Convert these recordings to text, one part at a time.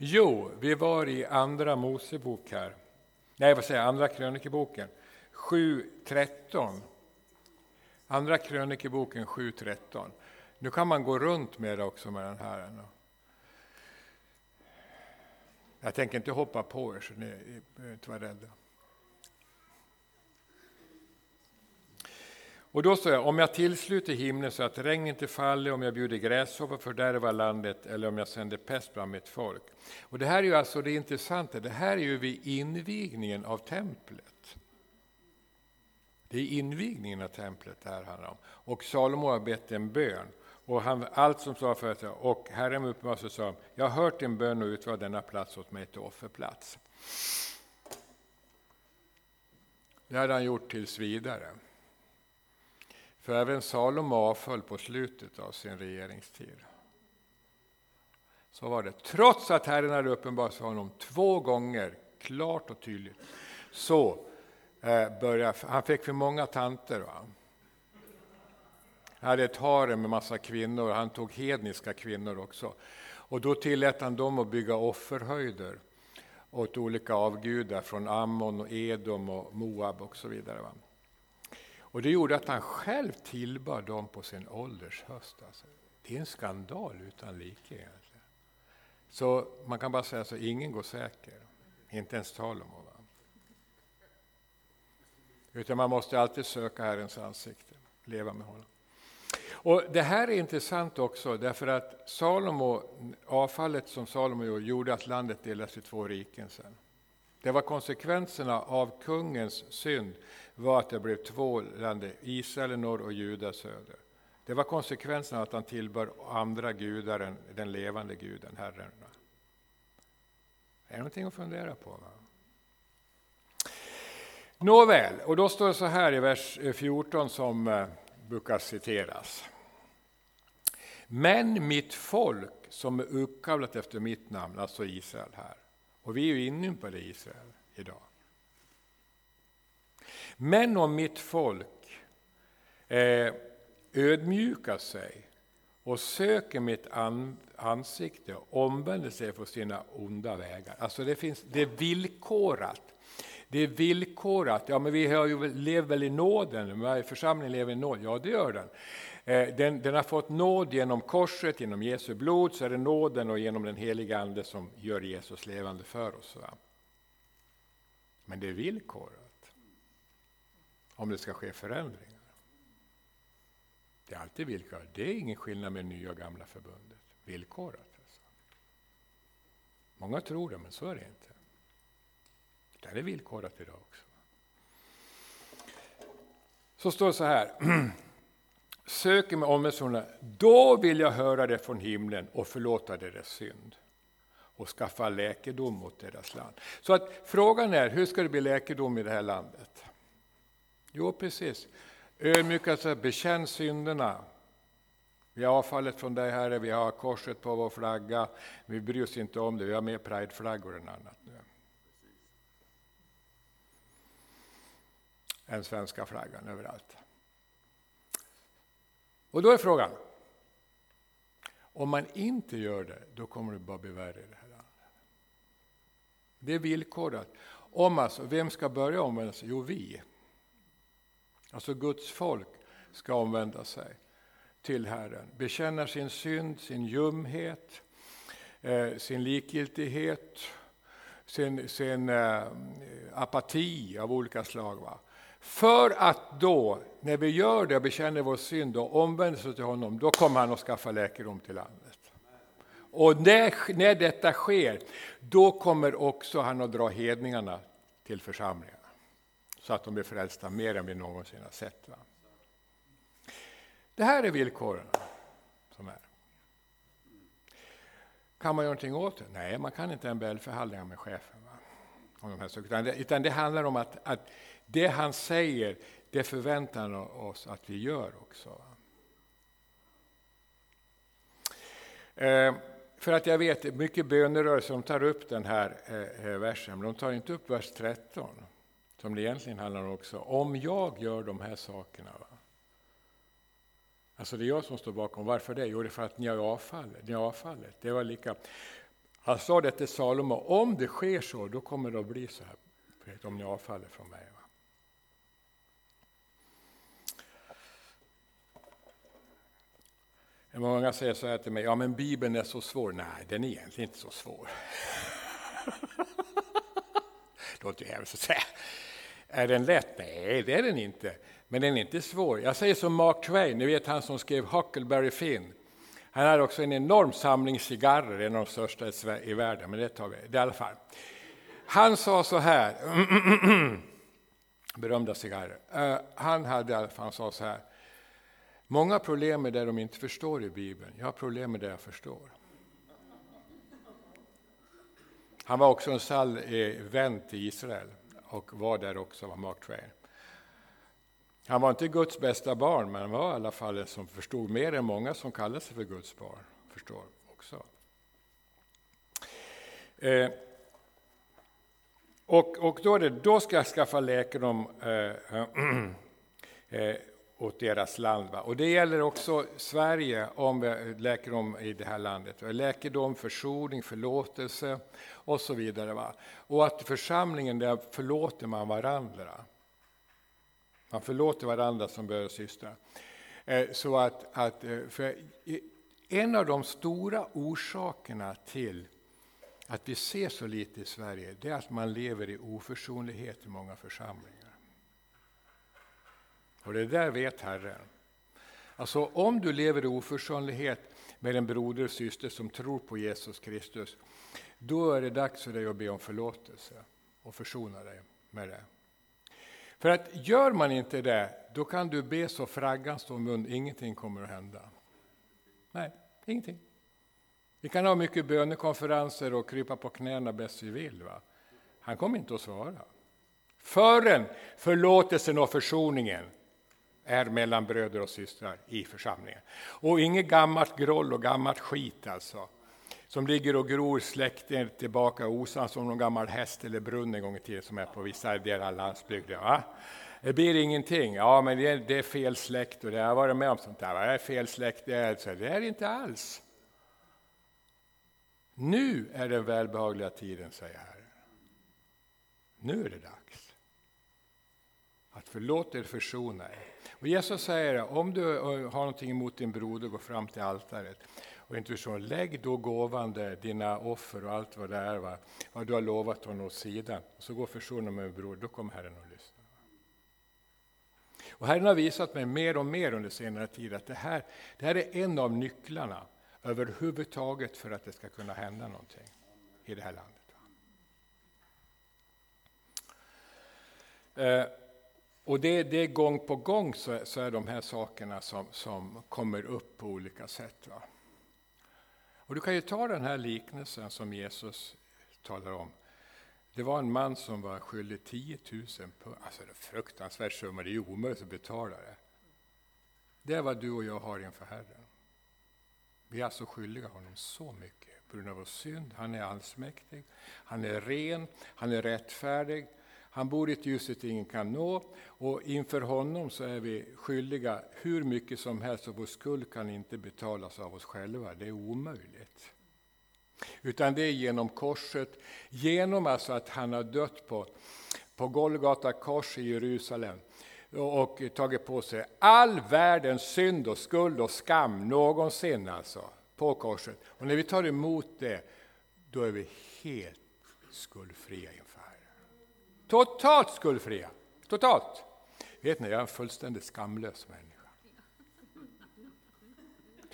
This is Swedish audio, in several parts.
Jo, vi var i Andra Mosebok här. Nej, vad säger jag? Andra krönikeboken 7.13. Andra krönikeboken 7.13. Nu kan man gå runt med det också med den här. Jag tänker inte hoppa på er, så ni behöver inte vara rädda. Och då står jag, om jag tillsluter himlen så att regn inte faller, om jag bjuder gräshoppor fördärvar landet eller om jag sänder pest bland mitt folk. Och det här är ju alltså det intressanta, det här är ju vid invigningen av templet. Det är invigningen av templet det här handlar om. Och Salomo har bett en bön. Och han, allt som sa för att och Herren uppenbarade sig sa, jag har hört din bön och utvalt denna plats åt mig till offerplats. Det hade han gjort tills vidare. För även Salomo avföll på slutet av sin regeringstid. Så var det. Trots att Herren hade uppenbarat sig honom två gånger, klart och tydligt, så eh, började han fick för många tanter. Va? Han hade ett harem med massa kvinnor, han tog hedniska kvinnor också. Och då tillät han dem att bygga offerhöjder åt olika avgudar från Ammon, och Edom och Moab och så vidare. Va? Och det gjorde att han själv tillbad dem på sin ålders höst. Alltså. Det är en skandal utan like egentligen. Så man kan bara säga så, ingen går säker. Inte ens Salomo. Va? Utan man måste alltid söka Herrens ansikte, leva med honom. Och Det här är intressant också därför att Salomo, avfallet som Salomo gjorde, gjorde att landet delades i två riken sen. Det var konsekvenserna av kungens synd var att det blev två länder, Israel i norr och Juda söder. Det var konsekvensen av att han tillbör andra gudar än den levande guden, Herren. Det är någonting att fundera på. Va? Nåväl, och då står det så här i vers 14 som eh, brukar citeras. Men mitt folk som är uppkallat efter mitt namn, alltså Israel här. Och vi är ju inympade i Israel idag. Men om mitt folk eh, ödmjukar sig och söker mitt ansikte och omvänder sig från sina onda vägar. Alltså det, finns, det är villkorat. Det är villkorat. Ja, men vi har ju, lever väl i nåden, församlingen lever i nåden? Ja, det gör den. Eh, den. Den har fått nåd genom korset, genom Jesu blod, så är det nåden och genom den heliga Ande som gör Jesus levande för oss. Va? Men det är villkorat om det ska ske förändringar. Det är alltid villkorat. Det är ingen skillnad med nya och gamla förbundet. Villkorat. Alltså. Många tror det, men så är det inte. Det är villkorat idag också. Så står det så här. Söker med omvändelse, då vill jag höra det från himlen och förlåta deras synd och skaffa läkedom åt deras land. Så att frågan är, hur ska det bli läkedom i det här landet? Jo, precis. Ödmjuka sig, bekänn synderna. Vi har avfallet från dig, Herre, vi har korset på vår flagga. Vi bryr oss inte om det, vi har mer prideflaggor än annat nu. Än svenska flaggan överallt. Och då är frågan, om man inte gör det, då kommer det bara bli värre i det här landet. Det är villkorat. Om alltså, vem ska börja omvända sig? Jo, vi. Alltså Guds folk ska omvända sig till Herren, bekänna sin synd, sin ljumhet, eh, sin likgiltighet, sin, sin eh, apati av olika slag. Va? För att då, när vi gör det och bekänner vår synd och omvänder oss till honom, då kommer han att skaffa läkedom till landet. Och när, när detta sker, då kommer också han att dra hedningarna till församlingarna. så att de blir frälsta mer än vi någonsin har sett. Va? Det här är villkoren som är. Kan man göra någonting åt det? Nej, man kan inte MBL-förhandlingar med chefen. Va? Om de här utan, det, utan det handlar om att, att det han säger, det förväntar han oss att vi gör också. Eh, för att jag vet, mycket bönerörelser de tar upp den här eh, eh, versen, men de tar inte upp vers 13 som det egentligen handlar om också. Om jag gör de här sakerna. Va? Alltså det är jag som står bakom. Varför det? Jo, det är för att ni har avfallet. Ni har avfallet. Det var lika. Han sa det till Salomo, om det sker så, då kommer det att bli så här, om ni avfaller från mig. Många säger så här till mig, ja men Bibeln är så svår. Nej, den är egentligen inte så svår. Det låter ju hemskt att säga. Är den lätt? Nej, det är den inte. Men den är inte svår. Jag säger som Mark Twain, ni vet han som skrev Huckleberry Finn. Han hade också en enorm samling cigarrer, en av de största i världen, men det tar vi i alla fall. Han sa så här, berömda cigarrer. Eh, han hade i alla fall, han sa så här, många problem är det de inte förstår i Bibeln, jag har problem med det jag förstår. Han var också en sall eh, vän till Israel och var där också, var Mark Twain. Han var inte Guds bästa barn, men han var i alla fall en som förstod mer än många som kallar sig för Guds barn förstår också. Eh, och, och då, det, då ska jag skaffa läkedom eh, eh, åt deras land. Va? Och det gäller också Sverige, om vi läkedom i det här landet. Läkedom, försoning, förlåtelse och så vidare. Va? Och att församlingen, där förlåter man varandra. Man förlåter varandra som bröder och systrar. Eh, så att, att, eh, för en av de stora orsakerna till att vi ser så lite i Sverige, det är att man lever i oförsonlighet i många församlingar. Och det där vet Herren. Alltså om du lever i oförsonlighet med en broder och syster som tror på Jesus Kristus, då är det dags för dig att be om förlåtelse och försona dig med det. För att gör man inte det, då kan du be så fraggan står mun, ingenting kommer att hända. Nej, ingenting. Vi kan ha mycket bönekonferenser och krypa på knäna bäst vi vill. Va? Han kommer inte att svara. Förrän förlåtelsen och försoningen är mellan bröder och systrar i församlingen. Och inget gammalt groll och gammalt skit alltså. Som ligger och gror släkten tillbaka osan som någon gammal häst eller brunn en gång i tiden som är på vissa delar av landsbygden. Va? Det blir ingenting. Ja, men det är, det är fel släkt och det har varit med om sånt där. Va? Det är fel släkt. Det är, så det är inte alls. Nu är den välbehagliga tiden, säger Herren. Nu är det dags Förlåt er, försona er. Och Jesus säger om du eh, har någonting emot din broder, gå fram till altaret och inte så, lägg då gåvan dina offer och allt vad det är, va? vad du har lovat honom åt sidan. Och så gå och försona med bror, då kommer Herren att lyssna. Och Herren har visat mig mer och mer under senare tid att det här, det här är en av nycklarna överhuvudtaget för att det ska kunna hända någonting i det här landet. Eh, och det, det är gång på gång så, så, är de här sakerna som, som kommer upp på olika sätt. Va? Och du kan ju ta den här liknelsen som Jesus talar om. Det var en man som var skyldig 10 000 pund. Alltså det är fruktansvärt summa, det är omöjligt att betala det. Det är vad du och jag har inför Herren. Vi är alltså skyldiga honom så mycket på grund av vår synd. Han är allsmäktig, han är ren, han är rättfärdig, han bor i ett ljuset ingen kan nå och inför honom så är vi skyldiga hur mycket som helst och vår skuld kan inte betalas av oss själva. Det är omöjligt. Utan det är genom korset, genom alltså att han har dött på, på Golgata kors i Jerusalem och tagit på sig all världens synd och skuld och skam någonsin alltså på korset. Och när vi tar emot det, då är vi helt skuldfria inför Totalt skuldfria. Totalt. Vet ni, jag är en fullständigt skamlös människa.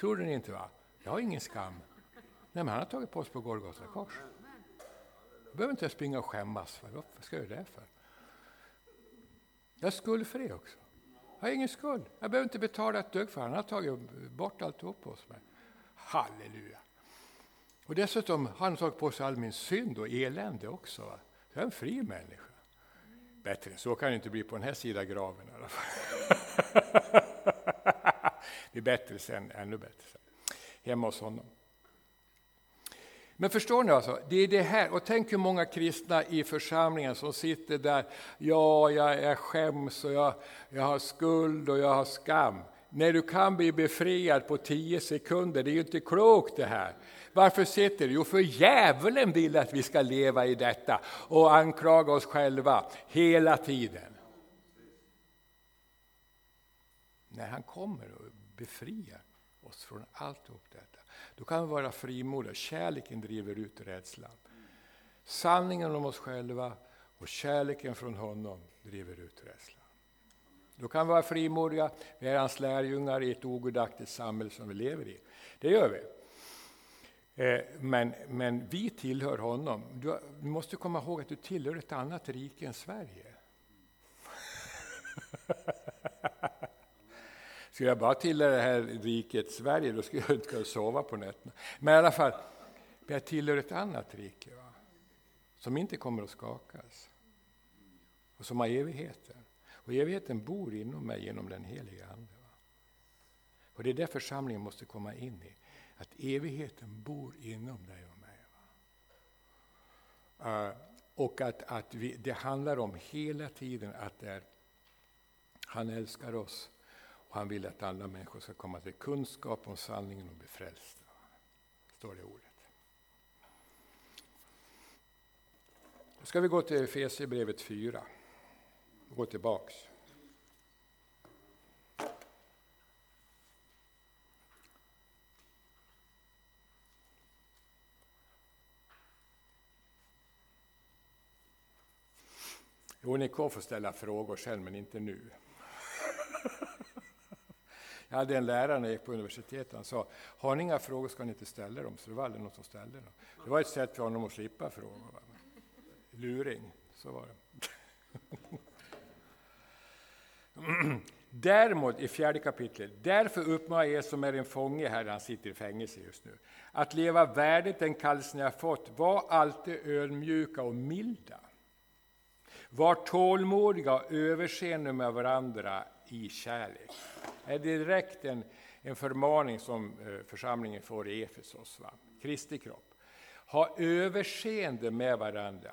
Tror ni inte? va? Jag har ingen skam. Nej, men han har tagit på sig på Golgata kors. Då behöver inte jag springa och skämmas. För. Vad ska jag göra det för? Jag är skuldfri också. Jag har ingen skuld. Jag behöver inte betala ett dugg för Han har tagit bort alltihop på mig. Halleluja! Och dessutom har han tagit på sig all min synd och elände också. Va? Jag är en fri människa. Bättre än så kan det inte bli på den här sidan graven i alla fall. det är bättre sen, ännu bättre sen. Hemma hos honom. Men förstår ni alltså, det är det här, och tänk hur många kristna i församlingen som sitter där, ja, jag, jag skäms och jag, jag har skuld och jag har skam när du kan bli befriad på tio sekunder. Det är ju inte klokt det här. Varför sitter du? Jo, för djävulen vill att vi ska leva i detta och anklaga oss själva hela tiden. När han kommer och befriar oss från allt detta, då kan vi vara frimodiga. Kärleken driver ut rädslan. Sanningen om oss själva och kärleken från honom driver ut rädslan. Då kan vi vara frimodiga, vi är hans lärjungar i ett ogudaktigt samhälle som vi lever i. Det gör vi. Eh, men, men vi tillhör honom. Du, du måste komma ihåg att du tillhör ett annat rike än Sverige. Skulle jag bara tillhöra det här riket Sverige, då skulle jag inte kunna sova på nätterna. Men i alla fall, jag tillhör ett annat rike, va? som inte kommer att skakas. Och som har evigheten. Och evigheten bor inom mig genom den heliga Ande. Och det är det församlingen måste komma in i. Att evigheten bor inom dig och mig. Uh, och att, att vi, det handlar om hela tiden att är, han älskar oss och han vill att alla människor ska komma till kunskap om sanningen och bli frälsta. Står det i ordet. Då ska vi gå till Efesierbrevet 4. Gå tillbaks. Jo, ni får ställa frågor sen, men inte nu. Jag hade en lärare när jag gick på universitetet, han sa, har ni inga frågor ska ni inte ställa dem, så det var aldrig någon som ställde dem. Det var ett sätt för honom att slippa frågor. Luring, så var det. Däremot i fjärde kapitlet, därför uppmanar jag er som är en fånge här, han sitter i fängelse just nu, att leva värdigt den kallelse ni har fått. Var alltid ödmjuka och milda. Var tålmodiga och överseende med varandra i kärlek. Det är direkt en, en förmaning som eh, församlingen får i Efesos, va? Kristi kropp. Ha överseende med varandra.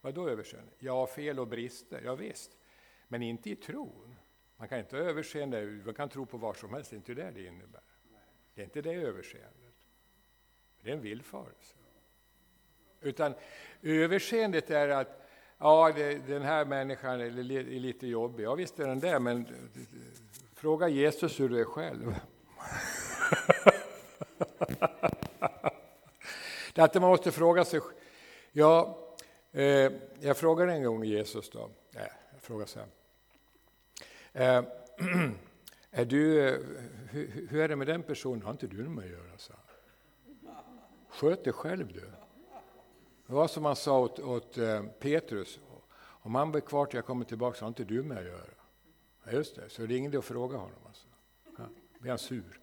Vad då överseende? Ja, fel och brister, ja, visst. Men inte i tro. Man kan inte ha överseende, man kan tro på vad som helst, det är inte det det innebär. Det är inte det överseendet. Det är en villfarelse. Utan överseendet är att ja, det, den här människan är lite jobbig. Ja, visst är den det, men fråga Jesus hur du är själv. det är att man måste fråga sig. Ja, eh, jag frågade en gång Jesus då. Nej, jag frågar så här. Eh, är du, eh, hur, hur, är det med den personen? Har inte du med att göra? Så. Sköt dig själv du. Det var som han sa åt, åt eh, Petrus. Om han blir kvar till jag kommer tillbaka så har inte du med att göra. Ja, just det, så det är ingen att fråga honom. Alltså. Ja, blir han sur.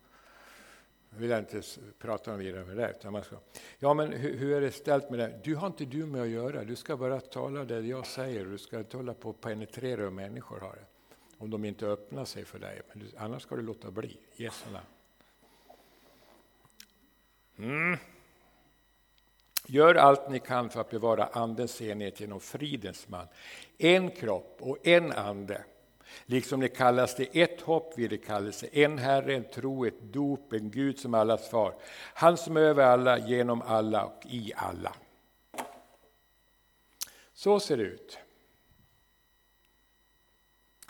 Jag vill inte prata vidare med det. Utan man ska, ja, men hur, hur, är det ställt med det? Du har inte du med att göra. Du ska bara tala det jag säger. Du ska inte hålla på och penetrera hur människor har det om de inte öppnar sig för dig. Men annars ska du låta bli. Jesu mm. Gör allt ni kan för att bevara Andens enhet genom fridens man. En kropp och en ande. Liksom ni kallas till ett hopp vid det kallelse, en Herre, en tro, ett dop, en Gud som allas far. Han som är över alla, genom alla och i alla. Så ser det ut.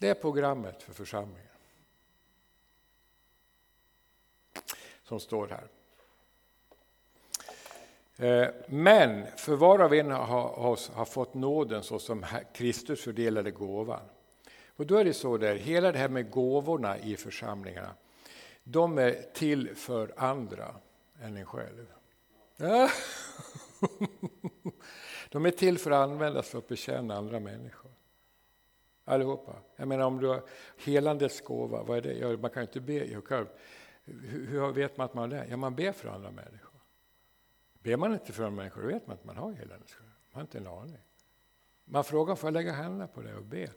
Det är programmet för församlingen. Som står här. Eh, men för var och en av oss har fått nåden så som Kristus fördelade gåvan. Och då är det så där, hela det här med gåvorna i församlingarna, de är till för andra än en själv. Ja. De är till för att användas för att betjäna andra människor. Allihopa. Jag menar om du har helandets gåva, vad är det? Ja, man kan ju inte be. Hur, hur vet man att man har det? Ja, man ber för andra människor. Ber man inte för andra människor, då vet man att man har helandets gåva. Man har inte en aning. Man frågar, får jag lägga händerna på det och be?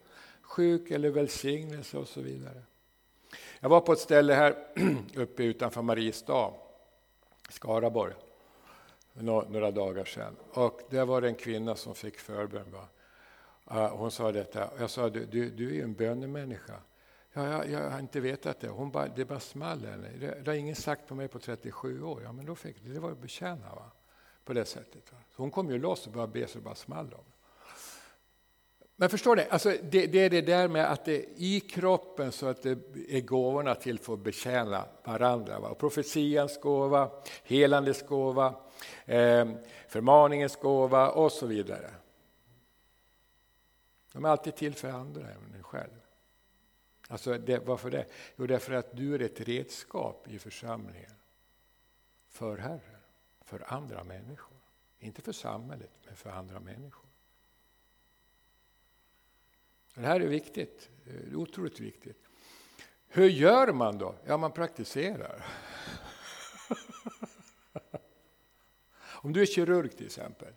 Sjuk eller välsignelse och så vidare. Jag var på ett ställe här uppe utanför Mariestad, Skaraborg, några dagar sedan. Och där var det en kvinna som fick förbön. Hon sa detta, jag sa du, du, du är ju en bönemänniska. Ja, jag, jag, har inte vetat det. Hon bara, det bara small. Det, det har ingen sagt på mig på 37 år. Ja, men då fick det, det var att betjäna va? på det sättet. Va? Så hon kom ju loss och började be så det bara small om. Men förstår ni, alltså det, det, är det där med att det i kroppen så att det är gåvorna till för att betjäna varandra. Va? profetians gåva, helandets gåva, eh, förmaningens gåva och så vidare. De är alltid till för andra, även en själv. Alltså det, varför det? Jo, därför att du är ett redskap i församlingen för Herren, för andra människor. Inte för samhället, men för andra människor. Det här är viktigt, det är otroligt viktigt. Hur gör man då? Ja, man praktiserar. Om du är kirurg till exempel.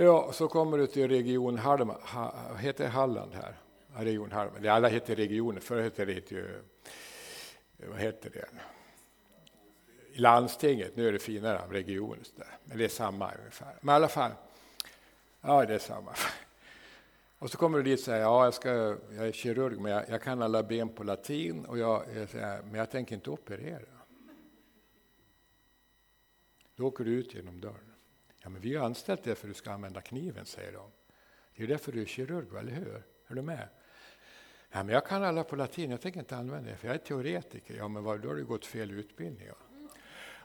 Ja, så kommer du till region Halm, ha, heter Halland här. Ja, region Halland. Alla heter regioner, förr hette det ju, vad heter det? Landstinget, nu är det finare, region, Men det är samma ungefär. Men i alla fall, ja det är samma. Och så kommer du dit och säger, ja jag, ska, jag är kirurg men jag, jag kan alla ben på latin, och jag, jag säger, men jag tänker inte operera. Då åker du ut genom dörren. Ja, men vi har anställt dig för att du ska använda kniven, säger de. Det är därför du är kirurg, eller hur? Är du med? Ja, men jag kan alla på latin, jag tänker inte använda det, för jag är teoretiker. Ja, men då har du gått fel utbildning.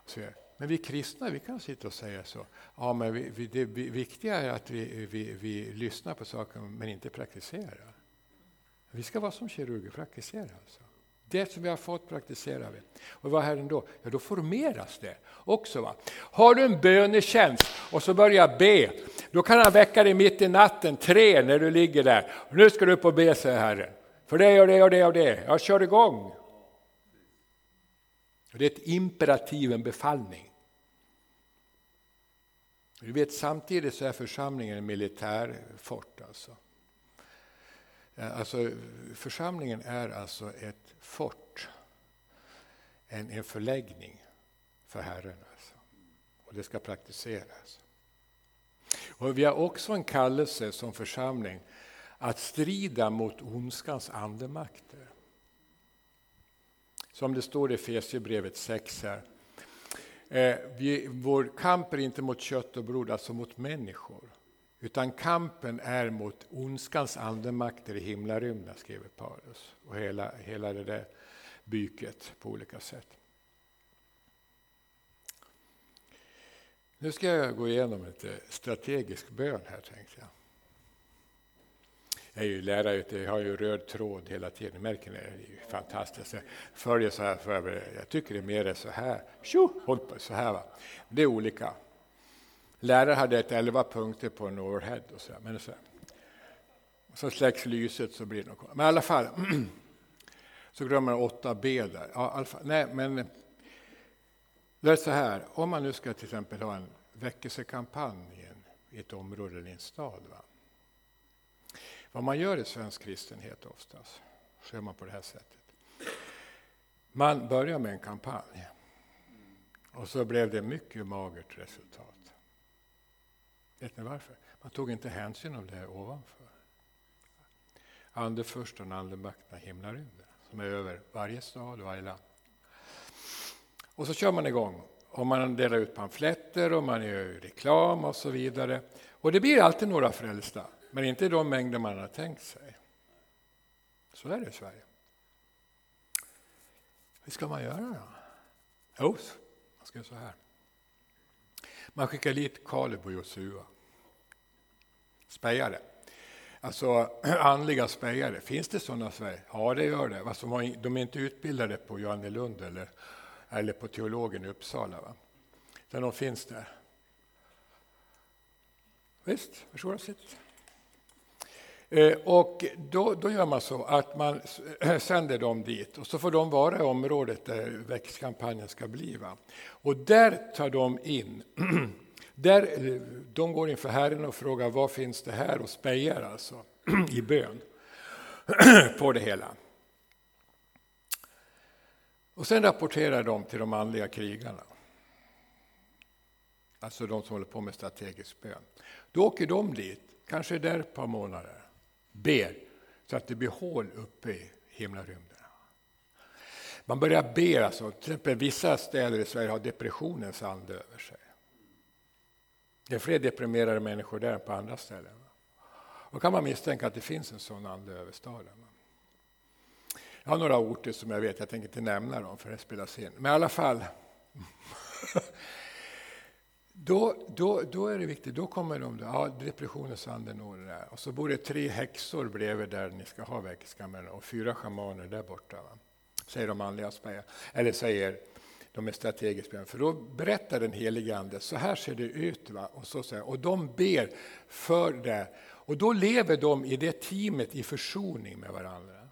Så, men vi kristna vi kan sitta och säga så. Ja, men vi, vi, det viktiga är att vi, vi, vi lyssnar på saker men inte praktiserar. Vi ska vara som kirurger, praktisera alltså. Det som vi har fått praktiserar vi. Och vad händer då? Ja, då formeras det också. Va? Har du en bönetjänst och så börjar be, då kan han väcka dig mitt i natten, tre, när du ligger där. Nu ska du upp och be, säger Herren. För det och det och det och det. Jag kör igång. Det är ett imperativ, en befallning. Du vet, samtidigt så är församlingen en militärfort. Alltså. Eh, alltså, församlingen är alltså ett fort, en, en förläggning för Herren. Alltså. Och det ska praktiseras. Och vi har också en kallelse som församling att strida mot ondskans andemakter. Som det står i Efesierbrevet 6 här. Eh, vi, vår kamp är inte mot kött och blod, alltså mot människor. Utan kampen är mot ondskans andemakter i himlarymden, skriver Paulus. Och hela, hela det där byket på olika sätt. Nu ska jag gå igenom lite strategisk bön här tänkte jag. Jag är ju lärare, jag har ju röd tråd hela tiden, märker ni? Det är ju fantastiskt. Jag följer så här, för jag tycker det är mer så här, tjo, så här va. Det är olika. Lärare hade ett elva punkter på en overhead. Och så, men så, så släcks lyset så blir det något. Men i alla fall, så glömmer man 8b där. Ja, alltså, nej, men det är så här, om man nu ska till exempel ha en väckelsekampanj i, ett område eller i en stad. Va? Vad man gör i svensk kristenhet oftast, så gör man på det här sättet. Man börjar med en kampanj och så blev det mycket magert resultat. Vet ni varför? Man tog inte hänsyn av det ovanför. Ande först och andemakterna himlarymden som är över varje stad och varje land. Och så kör man igång och man delar ut pamfletter och man gör reklam och så vidare. Och det blir alltid några frälsta, men inte i de mängder man har tänkt sig. Så är det i Sverige. Hur ska man göra då? Jo, man ska göra så här. Man skickar dit Kaleb och Josua spejare. Alltså andliga spejare, finns det sådana i Sverige? Ja, det gör det. Alltså, de är inte utbildade på Johannelund eller, eller på teologen i Uppsala. Va? Utan de finns där. Visst, förstår du sitt? Eh, och då, då gör man så att man sänder dem dit och så får de vara i området där växtkampanjen ska bli. Va? Och där tar de in Där, eh, de går inför Herren och frågar vad finns det här och spejar alltså i bön på det hela. Och sen rapporterar de till de andliga krigarna. Alltså de som håller på med strategisk bön. Då åker de dit, kanske där ett par månader, ber så att det blir hål uppe i, himlarymderna. Man börjar be, alltså, till exempel vissa städer i Sverige har depressionens ande över sig. Det är fler deprimerade människor där än på andra ställen. Då kan man misstänka att det finns en sån ande över staden. Jag har några orter som jag vet, jag tänker inte nämna dem för det spelas in. Men i alla fall. Då, då, då är det viktigt, då kommer de, ja, depressionens ande når det där. Och så bor det tre häxor bredvid där ni ska ha väckelsekamrarna och fyra schamaner där borta. Va? Säger de manliga. eller säger de är strategiskt. För då berättar den helige Ande, så här ser det ut. Va? Och, så, så och de ber för det. Och då lever de i det teamet i försoning med varandra.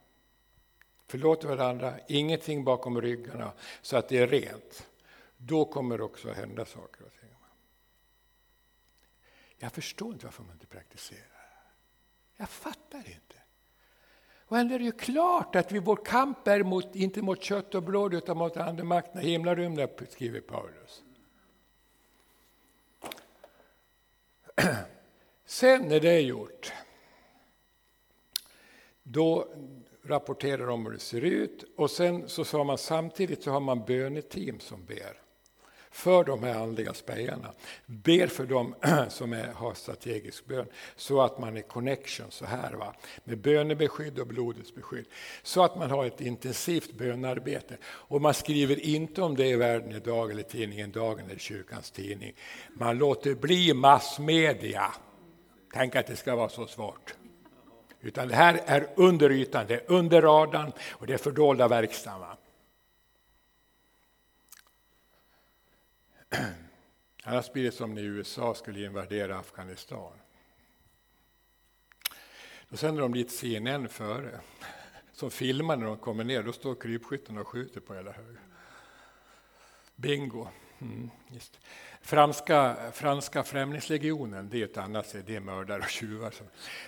Förlåter varandra, ingenting bakom ryggarna, så att det är rent. Då kommer det också att hända saker och ting. Jag förstår inte varför man inte praktiserar. Jag fattar inte. Och ändå är det ju klart att vi, vår kamp är mot, inte mot kött och blod utan mot andemakterna, himlarymden, skriver Paulus. Sen när det är gjort, då rapporterar de hur det ser ut. Och sen så sa man samtidigt så har man böneteam som ber för de här andliga spejarna. Ber för dem som är, har strategisk bön så att man är connection så här va? med bönebeskydd och blodets beskydd. Så att man har ett intensivt bönarbete. Och man skriver inte om det i Världen idag eller tidningen Dagen eller kyrkans tidning. Man låter bli massmedia. Tänk att det ska vara så svårt. Utan det här är under ytan, det är under radarn och det är fördolda verkstaden. Annars blir det som när USA skulle invadera Afghanistan. Då sänder de dit CNN före, som filmar när de kommer ner. Då står krypskyttarna och skjuter på hela högen. Bingo! Mm, just. Franska, franska främlingslegionen, det är ett annat, det är mördare och tjuvar.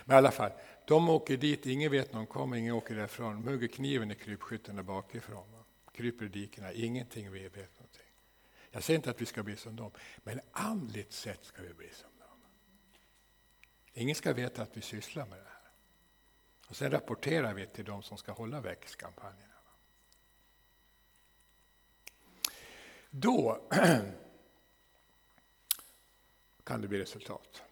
Men i alla fall, de åker dit, ingen vet när de kommer, ingen åker därifrån. De hugger kniven i krypskyttarna bakifrån. Kryper i dikena, ingenting vi vet. Jag säger inte att vi ska bli som dem, men andligt sett ska vi bli som dem. Ingen ska veta att vi sysslar med det här. Och Sen rapporterar vi till de som ska hålla växtkampanjerna. Då kan det bli resultat.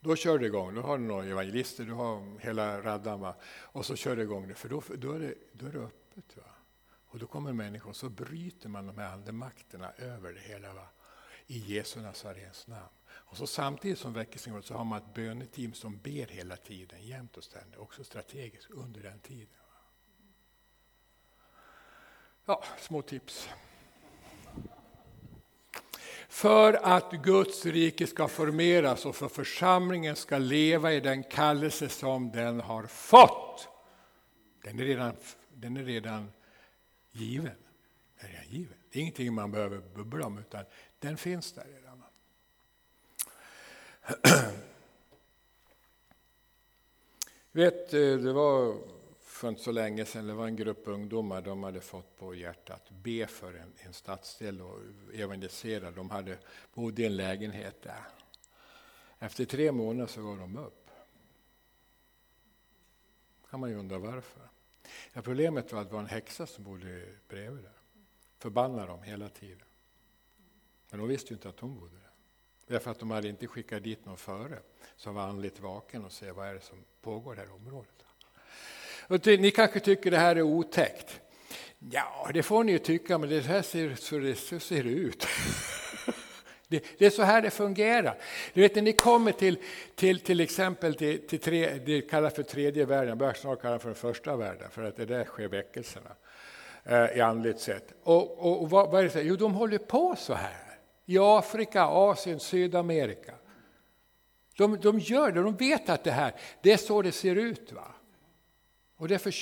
Då kör det igång. Då har du några evangelister, du har hela raddan. Va? Och så kör det igång det, för då, då, är, det, då är det öppet. Va? Och då kommer människor, och så bryter man de här andemakterna över det hela. Va? I Jesu Nazarens namn. Och så samtidigt som väckelsen så har man ett böneteam som ber hela tiden, jämt och ständigt, också strategiskt under den tiden. Ja, små tips. För att Guds rike ska formeras och för församlingen ska leva i den kallelse som den har fått. Den är redan, den är redan given. Den är given. Det är ingenting man behöver bubbla om, utan den finns där redan. vet, eh, det var för inte så länge sedan, det var en grupp ungdomar, de hade fått på hjärtat att be för en, en stadsdel och evangelisera. De hade, bodde i en lägenhet där. Efter tre månader så gav de upp. kan man ju undra varför. Ja, problemet var att det var en häxa som bodde bredvid där. Förbannade dem hela tiden. Men de visste ju inte att hon bodde där. Därför att de hade inte skickat dit någon före som var andligt vaken och se vad är det som pågår i det här området. Och ni kanske tycker det här är otäckt. Ja, det får ni ju tycka, men det här ser, så, det, så ser det ut. Det, det, är så här det fungerar. Du vet, när ni kommer till, till, till exempel till, till tre, det kallas för tredje världen, jag börjar snart kalla för den första världen, för att det där sker väckelserna eh, i andligt sätt. Och, och, och vad, vad, är det? Jo, de håller på så här. I Afrika, Asien, Sydamerika. De, de gör det, de vet att det här, det är så det ser ut. va. Och därför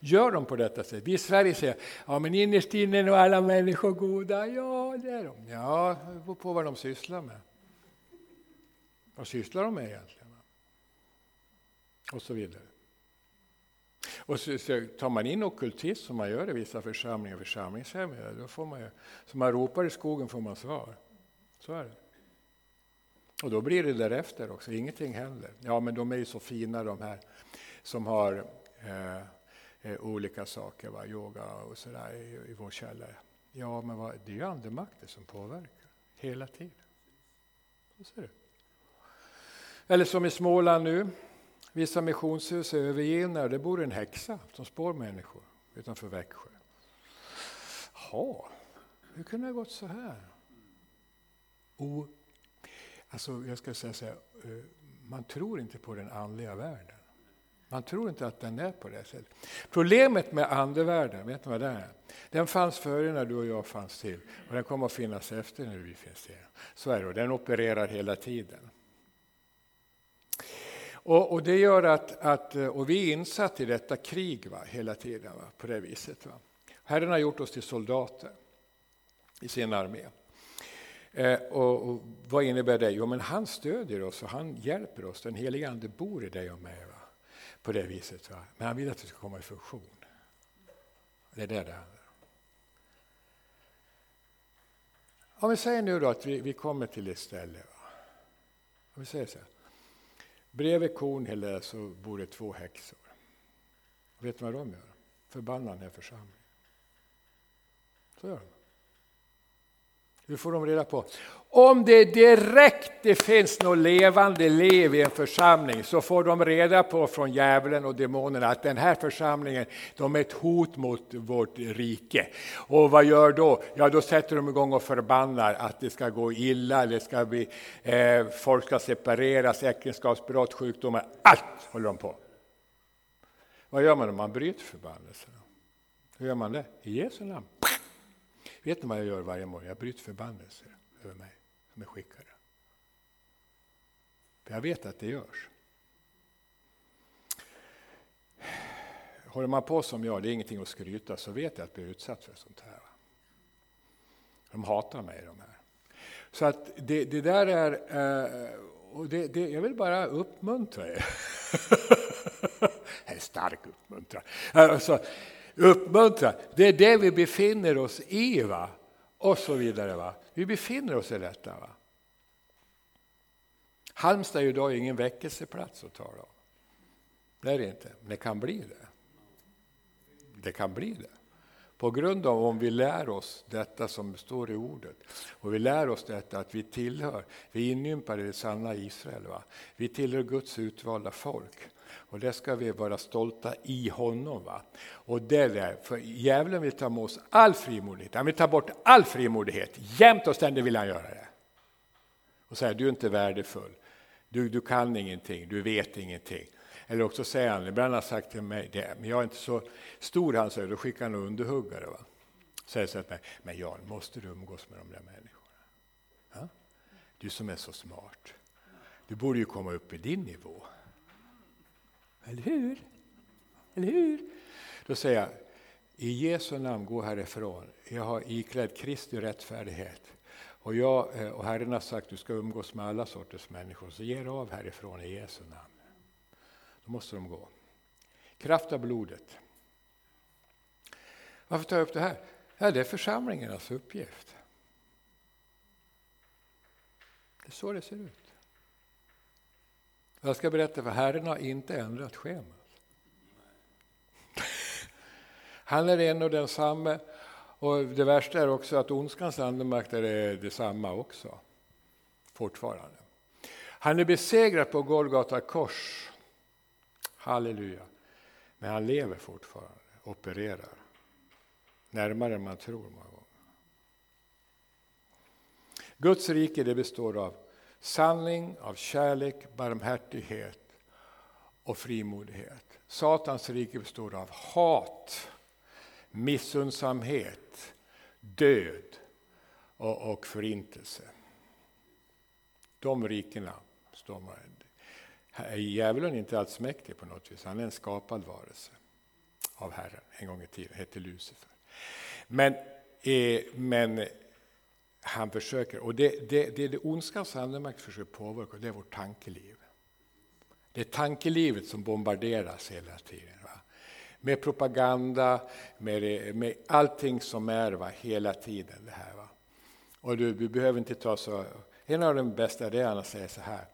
gör de på detta sätt. Vi i Sverige säger ja men innerst inne är nog alla människor goda. Ja, det är de. Ja, det beror på vad de sysslar med. Vad sysslar de med egentligen? Och så vidare. Och så, så tar man in okultism som man gör i vissa församlingar och församlingshem, då får man ju, som man ropar i skogen får man svar. Så är det. Och då blir det därefter också, ingenting händer. Ja, men de är ju så fina de här som har Eh, eh, olika saker, va? yoga och sådär i, i vår källare. Ja, men va? det är ju andemakter som påverkar hela tiden. Så ser du. Eller som i Småland nu, vissa missionshus är övergivna och det bor en häxa som spår människor utanför Växjö. Jaha, hur kunde det ha gått så här? Och, alltså jag ska säga så här, eh, man tror inte på den andliga världen. Man tror inte att den är på det sättet. Problemet med andevärlden, vet ni vad det är? Den fanns före när du och jag fanns till och den kommer att finnas efter när vi finns till. Så är det, den opererar hela tiden. Och, och, det gör att, att, eh, och vi är insatta i detta krig va, hela tiden va, på det viset. Va. Herren har gjort oss till soldater i sin armé. Eh, och, och, vad innebär det? Jo, men han stödjer oss och han hjälper oss. Den helige Ande bor i dig och mig. På det viset. Va? Men han vill att det ska komma i funktion. Det är det det handlar om. Om vi säger nu då att vi, vi kommer till ett ställe. Va? Om vi säger så här. Bredvid Kornhill så bor det två häxor. Vet du vad de gör? Förbannar den här församlingen. Så gör de. Hur får de reda på? Om det direkt det finns något levande liv i en församling så får de reda på från djävulen och demonerna att den här församlingen de är ett hot mot vårt rike. Och vad gör då? Ja, då sätter de igång och förbannar att det ska gå illa, det ska bli, eh, folk ska separeras, äktenskapsbrott, sjukdomar, allt håller de på. Vad gör man om man bryter förbannelserna? Hur gör man det? I Jesu namn. Vet ni vad jag gör varje morgon? Jag bryter förbannelser över mig som är skickare. För jag vet att det görs. Håller man på som jag, det är ingenting att skryta, så vet jag att jag blir utsatt för sånt här. De hatar mig de här. Så att det, det där är, eh, och det, det, jag vill bara uppmuntra er. en stark uppmuntran. Alltså, uppmuntra. Det är det vi befinner oss i. Va? Och så vidare. Va? Vi befinner oss i detta. Va? Halmstad är idag ingen väckelseplats att tala om. Det är det inte, men det kan bli det. Det kan bli det. På grund av om vi lär oss detta som står i ordet och vi lär oss detta att vi tillhör, vi är inympade i det sanna Israel. Va? Vi tillhör Guds utvalda folk. Och det ska vi vara stolta i honom. Va? Och det där, för djävulen vill ta med oss all frimodighet, han vill ta bort all frimodighet. Jämt och ständigt vill han göra det. Och säga, du är inte värdefull, du, du kan ingenting, du vet ingenting. Eller också säger han, ibland har han sagt till mig det, men jag är inte så stor, han säger, då skickar han underhuggare. Va? Säger så att mig, men Jan, måste du umgås med de där människorna? Ha? Du som är så smart, du borde ju komma upp i din nivå. Eller hur? Eller hur? Då säger jag, i Jesu namn gå härifrån. Jag har iklädd Kristi rättfärdighet. Och, jag, eh, och Herren har sagt att du ska umgås med alla sorters människor, så ge dig av härifrån i Jesu namn. Då måste de gå. Kraft av blodet. Varför tar jag upp det här? Ja, det är församlingarnas uppgift. Det är så det ser ut. Jag ska berätta för Herren har inte ändrat schemat. Han är en och densamme. Och det värsta är också att ondskans andemakt är detsamma också. Fortfarande. Han är besegrad på Golgata kors. Halleluja. Men han lever fortfarande, opererar. Närmare än man tror många gånger. Guds rike det består av sanning, av kärlek, barmhärtighet och frimodighet. Satans rike består av hat, missundsamhet, död och, och förintelse. De rikena står man Djävulen är inte alls mäktig på något vis, han är en skapad varelse av Herren. En gång i tiden hette Lucifer. Men, eh, men han försöker, och det, det, det, det ondskans andemakt försöker påverka, det är vårt tankeliv. Det är tankelivet som bombarderas hela tiden. Va? Med propaganda, med, med allting som är va? hela tiden. det här va? Och du, du behöver inte ta så... En av de bästa är att säga så här,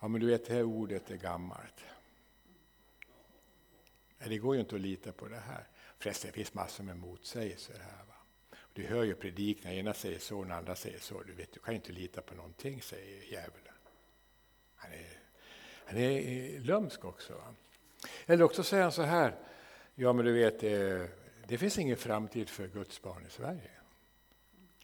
ja men du vet det här ordet är gammalt. Det går ju inte att lita på det här. Förresten, det finns massor med motsägelser här. Du hör ju predikningar, ena säger så, och den andra säger så. Du, vet, du kan inte lita på någonting, säger djävulen. Han är, han är lömsk också. Va? Eller också säger han så här, ja men du vet, det, det finns ingen framtid för Guds barn i Sverige.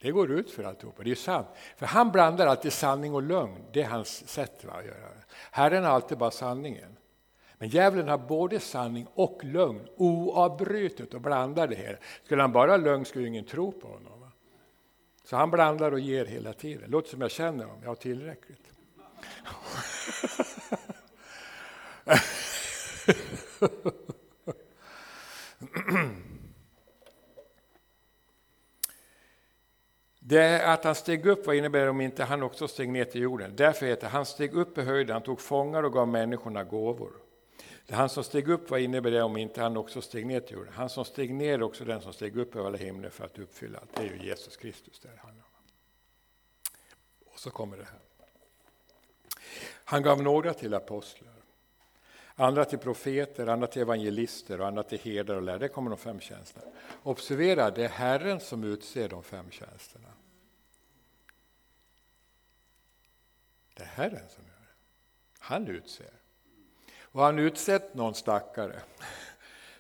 Det går ut för alltihopa, det är sant. För han blandar alltid sanning och lögn, det är hans sätt va, att göra. Herren har alltid bara sanningen. Men djävulen har både sanning och lögn oavbrutet och blandar det här. Skulle han bara ha lögn skulle ingen tro på honom. Va? Så han blandar och ger hela tiden. Låter som jag känner honom, jag har tillräckligt. Det att han steg upp, vad innebär det om inte han också steg ner till jorden? Därför heter han steg upp i höjden, han tog fångar och gav människorna gåvor. Det han som steg upp, vad innebär det om inte han också steg ner till jorden? Han som steg ner är också den som steg upp över alla himlen för att uppfylla allt. Det är ju Jesus Kristus det handlar om. Och så kommer det här. Han gav några till apostlar, andra till profeter, andra till evangelister och andra till herdar och lärare. Det kommer de fem tjänsterna. Observera, det är Herren som utser de fem tjänsterna. Det är Herren som gör det. Han utser. Och har han utsett någon stackare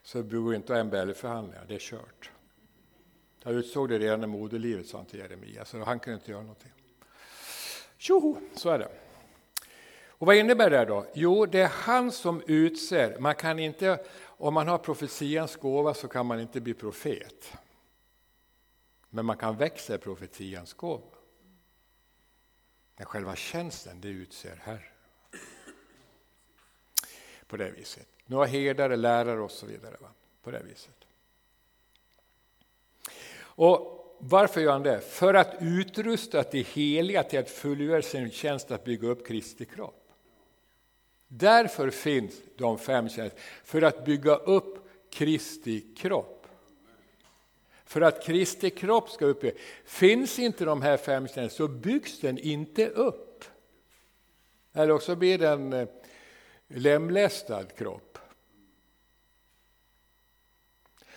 så går inte MBL-förhandlingar, det är kört. Jag utsåg det redan i moderlivet, sa han till Jeremia, så han kunde inte göra någonting. Tjoho, så är det. Och vad innebär det då? Jo, det är han som utser. Man kan inte, om man har profetians gåva så kan man inte bli profet. Men man kan växa i profetians gåva. Men själva tjänsten, det utser Herren på det viset. Några herdare, lärare och så vidare. Va? På det viset. Och varför gör han det? För att utrusta de heliga till att fullgöra sin tjänst att bygga upp Kristi kropp. Därför finns de fem tjänsterna, för att bygga upp Kristi kropp. För att Kristi kropp ska upp. Finns inte de här fem tjänsterna så byggs den inte upp. Eller också blir den eh, lemlästad kropp.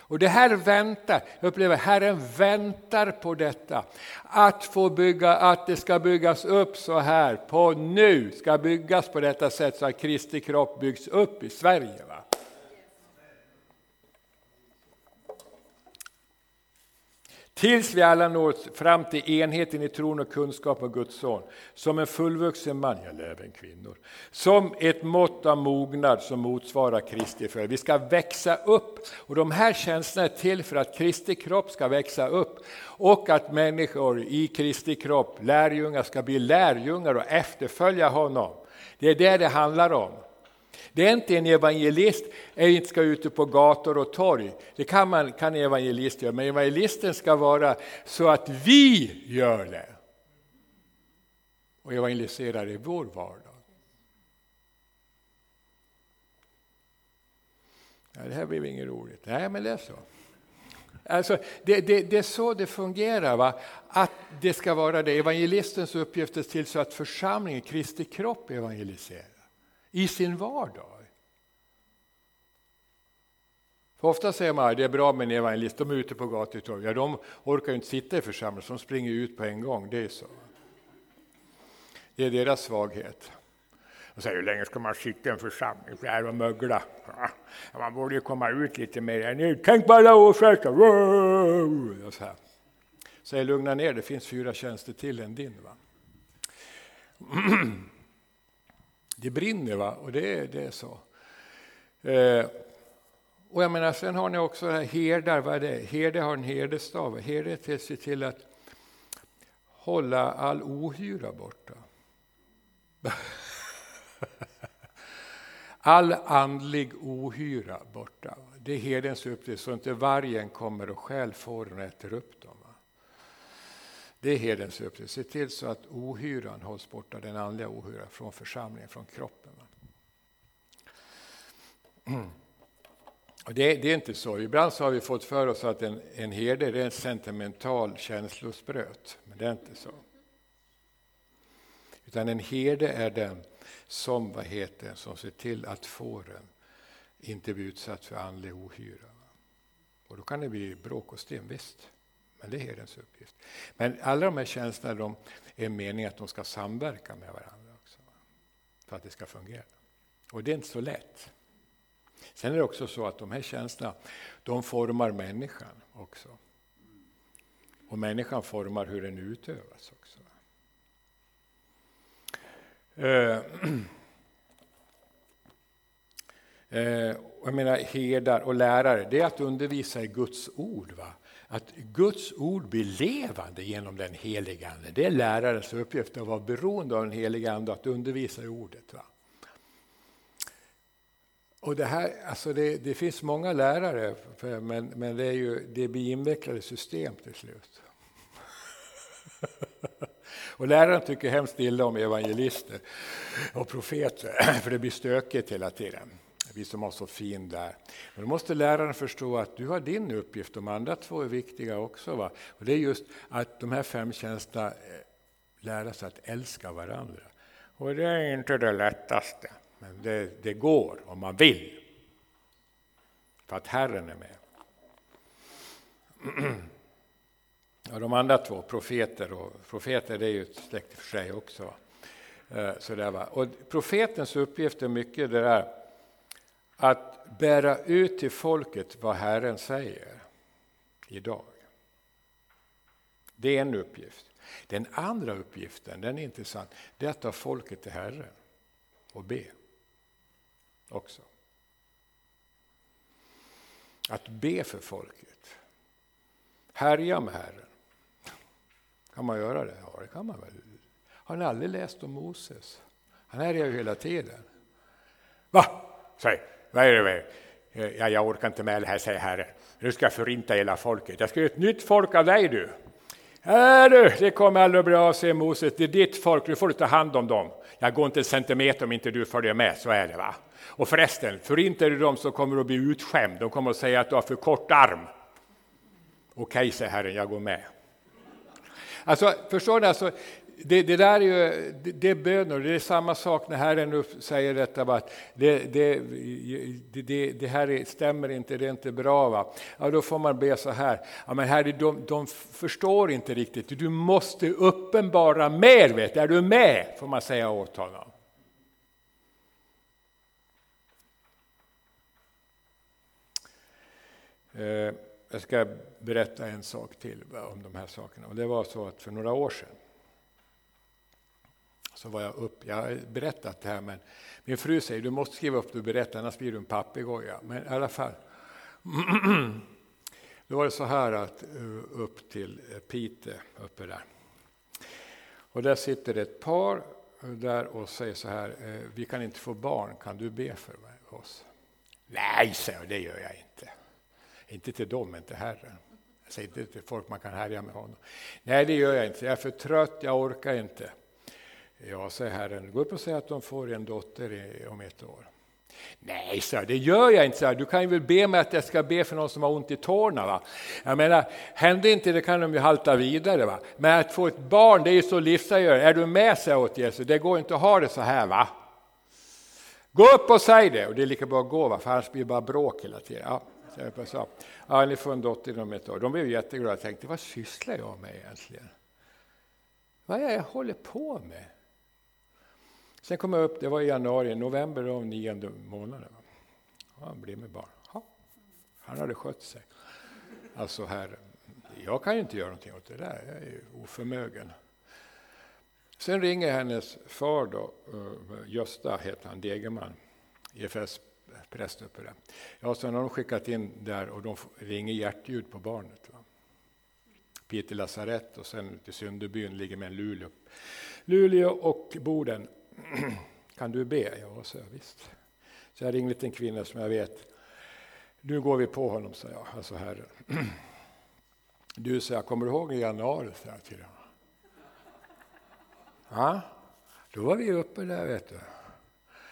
Och det här väntar, jag upplever Herren väntar på detta. Att få bygga, att det ska byggas upp så här, på nu, ska byggas på detta sätt så att Kristi kropp byggs upp i Sverige. Va? Tills vi alla når fram till enheten i tron och kunskap om Guds son. Som en fullvuxen man, eller även kvinnor. Som ett mått av mognad som motsvarar Kristi följande. Vi ska växa upp. Och de här tjänsterna är till för att Kristi kropp ska växa upp. Och att människor i Kristi kropp, lärjungar, ska bli lärjungar och efterfölja honom. Det är det det handlar om. Det är inte en evangelist inte ska ute på gator och torg. Det kan, man, kan en evangelist göra, men evangelisten ska vara så att vi gör det. Och evangeliserar i vår vardag. Ja, det här blev inget roligt. Nej, men det är så. Alltså, det, det, det, är så det fungerar, va? att det ska vara det. Evangelistens uppgift är till så att församlingen, Kristi kropp, evangeliserar i sin vardag. För ofta säger man att det är bra med en evangelist, de är ute på gator och torg. Ja, de orkar ju inte sitta i församlingen, så de springer ut på en gång. Det är så. Det är deras svaghet. De säger, hur länge ska man sitta i en församling så här och mögla? Ja, man borde ju komma ut lite mer. Nu, tänk på alla årsverkar! Så här. jag, lugna ner, det finns fyra tjänster till än din. Va? Det brinner va, och det, det är så. Eh, och jag menar, sen har ni också här herdar, vad är det? Herde har en herdestav. Herde är att se till att hålla all ohyra borta. All andlig ohyra borta. Det är herdens uppgift så inte vargen kommer och stjäl fåren och äter upp dem. Det är herdens uppgift. Se till så att ohyran hålls borta, den andliga ohyran, från församlingen, från kroppen. Det, det, är inte så. Ibland så har vi fått för oss att en, en herde är en sentimental känslospröt, men det är inte så. Utan en herde är den som, vad heter, som ser till att fåren inte blir utsatt för andlig ohyra. Och då kan det bli bråk och stim, visst. Men det är herdens uppgift. Men alla de här tjänsterna de är meningen att de ska samverka med varandra också. För att det ska fungera. Och det är inte så lätt. Sen är det också så att de här tjänsterna de formar människan också. Och människan formar hur den utövas också. Eh, eh, jag menar herdar och lärare, det är att undervisa i Guds ord. Va? Att Guds ord blir levande genom den helige Ande. Det är lärarens uppgift att vara beroende av den helige Ande att undervisa i ordet. Va? Och det, här, alltså det, det finns många lärare, men, men det, är ju, det blir invecklade system till slut. Och läraren tycker hemskt illa om evangelister och profeter, för det blir stökigt hela tiden. Vi som har så fin där. Men då måste läraren förstå att du har din uppgift, de andra två är viktiga också. Va? Och det är just att de här fem tjänsterna eh, lära sig att älska varandra. Och det är inte det lättaste, men det, det går om man vill. För att Herren är med. Och de andra två, profeter, och profeter det är ju ett släkt för sig också. Eh, så där, va? Och profetens uppgift är mycket det där att bära ut till folket vad Herren säger idag. Det är en uppgift. Den andra uppgiften, den är intressant, det är att ta folket till Herren och be också. Att be för folket. Härja med Herren. Kan man göra det? Ja, det kan man väl. Har ni aldrig läst om Moses? Han härjar ju hela tiden. Va? Säg, vad är det? Ja, jag orkar inte med det här, säger Herren. Nu ska jag förinta hela folket. Jag ska göra ett nytt folk av dig du. Äh, du, det kommer aldrig bra, säger Moses. Det är ditt folk, nu får du ta hand om dem. Jag går inte en centimeter om inte du följer med, så är det va. Och förresten, förintar du dem så kommer du att bli utskämd. De kommer att säga att du har för kort arm. Okej, säger Herren, jag går med. Alltså, förstår ni? Alltså, det, det, där är ju, det, det är bönor, det är samma sak när Herren säger detta, va? det, det, det, det här är, stämmer inte, det är inte bra. Va? Ja, då får man be så här, ja, men herre, de, de förstår inte riktigt, du måste uppenbara mer, vet är du med? Får man säga åt honom. Eh, jag ska berätta en sak till om de här sakerna. Och det var så att för några år sedan så var jag upp, jag har berättat det här men min fru säger du måste skriva upp det och berätta annars blir du en papegoja. Men i alla fall. Då var det så här att eh, upp till eh, Pite uppe där. Och där sitter ett par eh, där och säger så här, vi kan inte få barn, kan du be för oss? Nej, säger jag, det gör jag inte. Inte till dem, men till Herren. Jag säger inte till folk man kan härja med honom. Nej, det gör jag inte. Jag är för trött, jag orkar inte. Ja, säger Herren, gå upp och säg att de får en dotter om ett år. Nej, så det gör jag inte. Så du kan ju väl be mig att jag ska be för någon som har ont i tårna. Va? Jag menar, händer inte det kan de ju halta vidare. Va? Men att få ett barn, det är ju så livsavgörande. Är du med, sig åt Jesus, det går inte att ha det så här. va? Gå upp och säg det, och det är lika bra att gå, va? för annars blir det bara bråk hela tiden. Ja. Jag sa, ja, ni får en dotter inom ett år. De blev jätteglada och tänkte, vad sysslar jag med egentligen? Vad är det jag håller på med? Sen kom jag upp, det var i januari, november av nionde månaden. Han blev med barn. Ja, han hade skött sig. Alltså här, jag kan ju inte göra någonting åt det där, jag är ju oförmögen. Sen ringer hennes far då, eh, Gösta heter han, Degerman, EFS präst uppe där. Ja, sen har de skickat in där och de ringer hjärtljud på barnet. Va? Piteå lasarett och sen till Sunderbyn ligger med Luleå. Luleå och Boden. Kan du be? Ja, så jag, visst. Så jag ringde till en kvinna som jag vet. Nu går vi på honom, sa jag, alltså Herren. Du, sa jag, kommer du ihåg i januari? Sa jag till honom. Ja, då var vi uppe där, vet du.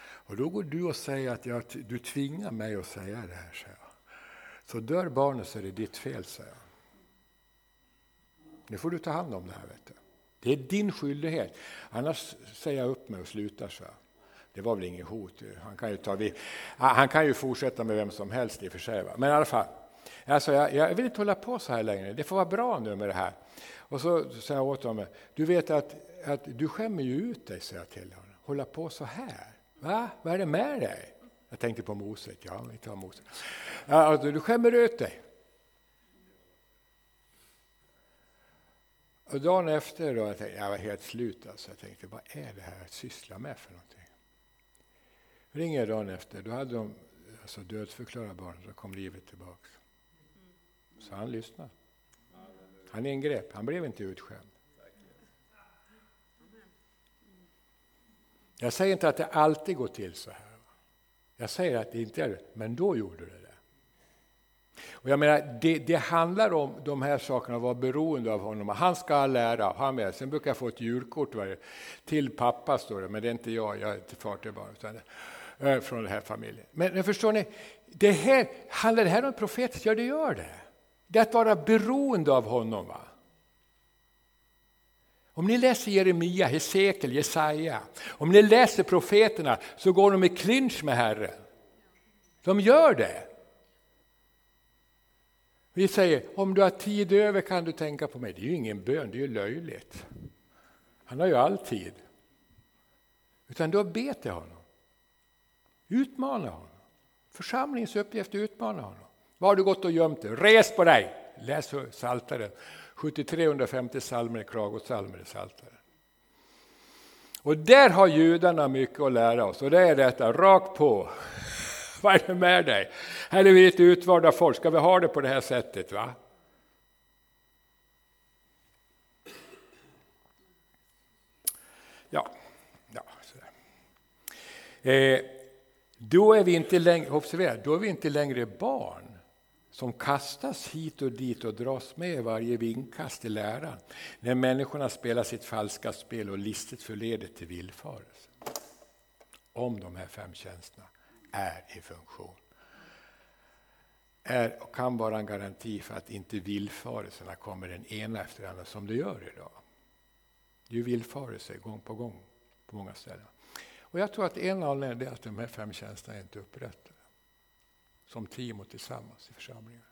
Och då går du och säger att jag, du tvingar mig att säga det här, säger jag. Så dör barnet så är det ditt fel, säger jag. Nu får du ta hand om det här, vet du. Det är din skyldighet. Annars säger jag upp mig och slutar, så. det var väl inget hot. Han kan ju, ta vid. Han kan ju fortsätta med vem som helst i och för sig. Va? Men i alla fall, alltså jag, jag vill inte hålla på så här längre. Det får vara bra nu med det här. Och så sa jag åt honom, du vet att, att du skämmer ju ut dig, sa jag till honom. Hålla på så här. Va? Vad är det med dig? Jag tänkte på Moses, Ja, vi tar Mose. Ja, alltså, du skämmer ut dig. Och dagen efter då, jag, tänkte, jag var helt slut. Alltså. Jag tänkte, vad är det här att syssla med för någonting? Ringer dagen efter, då hade de alltså, dödförklarat barnet, då kom livet tillbaka. Så han lyssnade. Han ingrep, han blev inte utskämd. Jag säger inte att det alltid går till så här. Jag säger att det inte är det, men då gjorde det det. Och jag menar, det, det, handlar om de här sakerna, att vara beroende av honom. Han ska lära, han med. Sen brukar jag få ett julkort varje, till pappa, står det, men det är inte jag, jag är inte far till barn, utan äh, från den här familjen. Men, men, förstår ni, det här, handlar det här om profetiskt? Ja, det gör det. Det är att vara beroende av honom. Va? Om ni läser Jeremia, Hesekiel, Jesaja, om ni läser profeterna så går de i clinch med Herren. De gör det. Vi säger, om du har tid över kan du tänka på mig. Det är ju ingen bön, det är ju löjligt. Han har ju all tid. Utan du har be till honom. Utmana honom. Församlingens uppgift är att utmana honom. Var har du gått och gömt dig? Res på dig! Läs Psaltaren. 7350 psalmer är klagosalmer i Psaltaren. Och där har judarna mycket att lära oss och det är detta, rakt på. Vad är det med dig? Här är vi lite utvalda folk, ska vi ha det på det här sättet? va? Ja, ja eh, då är vi inte längre, observera, då är vi inte längre barn som kastas hit och dit och dras med varje vinkast i läran när människorna spelar sitt falska spel och listigt förleder till villfarelse. Om de här fem tjänsterna är i funktion. Är och kan vara en garanti för att inte villfarelserna kommer den ena efter den andra som det gör idag. Det är ju villfarelse gång på gång på många ställen. Och jag tror att en anledning är att de här fem tjänsterna inte är upprättade som team och tillsammans i församlingen.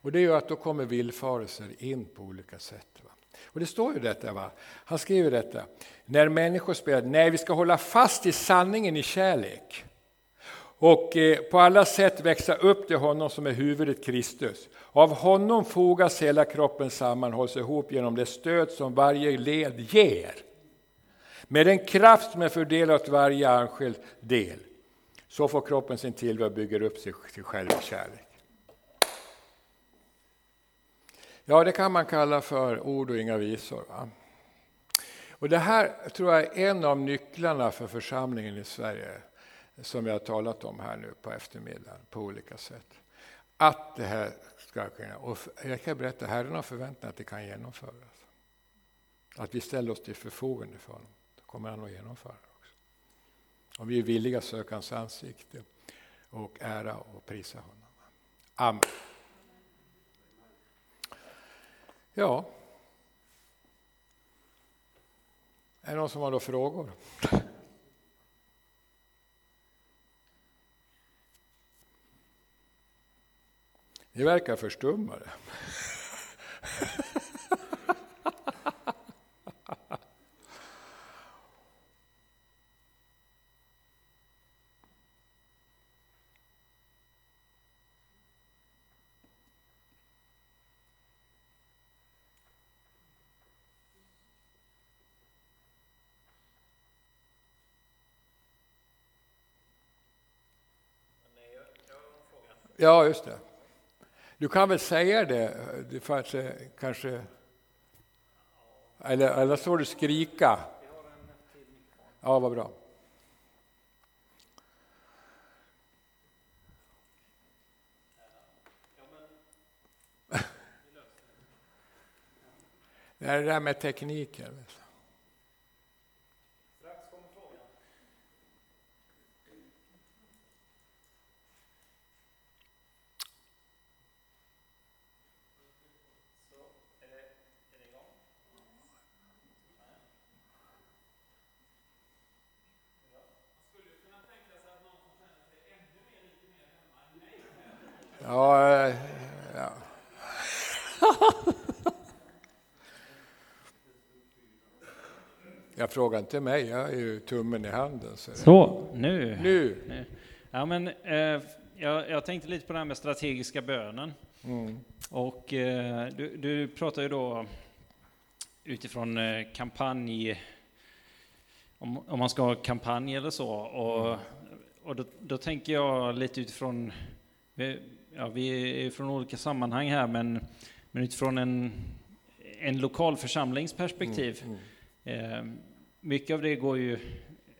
Och det gör att då kommer villfarelser in på olika sätt. Va? Och det står ju detta, va? han skriver detta, när människor spelar, nej vi ska hålla fast i sanningen i kärlek och eh, på alla sätt växa upp till honom som är huvudet Kristus. Av honom fogas hela kroppen samman, hålls ihop genom det stöd som varje led ger. Med den kraft som är fördelad åt varje enskild del. Så får kroppen sin tillvaro och bygger upp sig, sig själv i kärlek. Ja, det kan man kalla för ord och inga visor. Va? Och det här tror jag är en av nycklarna för församlingen i Sverige som jag har talat om här nu på eftermiddagen på olika sätt. Att det här ska kunna, och jag kan berätta, Herren har förväntat att det kan genomföras. Att vi ställer oss till förfogande för honom, då kommer han att genomföra det också. Om vi är villiga att söka hans ansikte och ära och prisa honom. Amen. Ja. Är det någon som har några frågor? Ni verkar förstummade. Ja, just det. Du kan väl säga det, för att eh, kanske... Eller, eller så du skrika. Ja, vad bra. Det är det där med tekniken. Jag frågar inte mig, jag är ju tummen i handen. Så, så nu. nu. Ja, men, eh, jag, jag, tänkte lite på det här med strategiska bönen. Mm. Och eh, du, du pratar ju då utifrån eh, kampanj, om, om, man ska ha kampanj eller så. Och, och då, då, tänker jag lite utifrån, vi, ja, vi är från olika sammanhang här, men, men utifrån en, en lokal församlingsperspektiv. Mm. Mm. Eh, mycket av det går ju,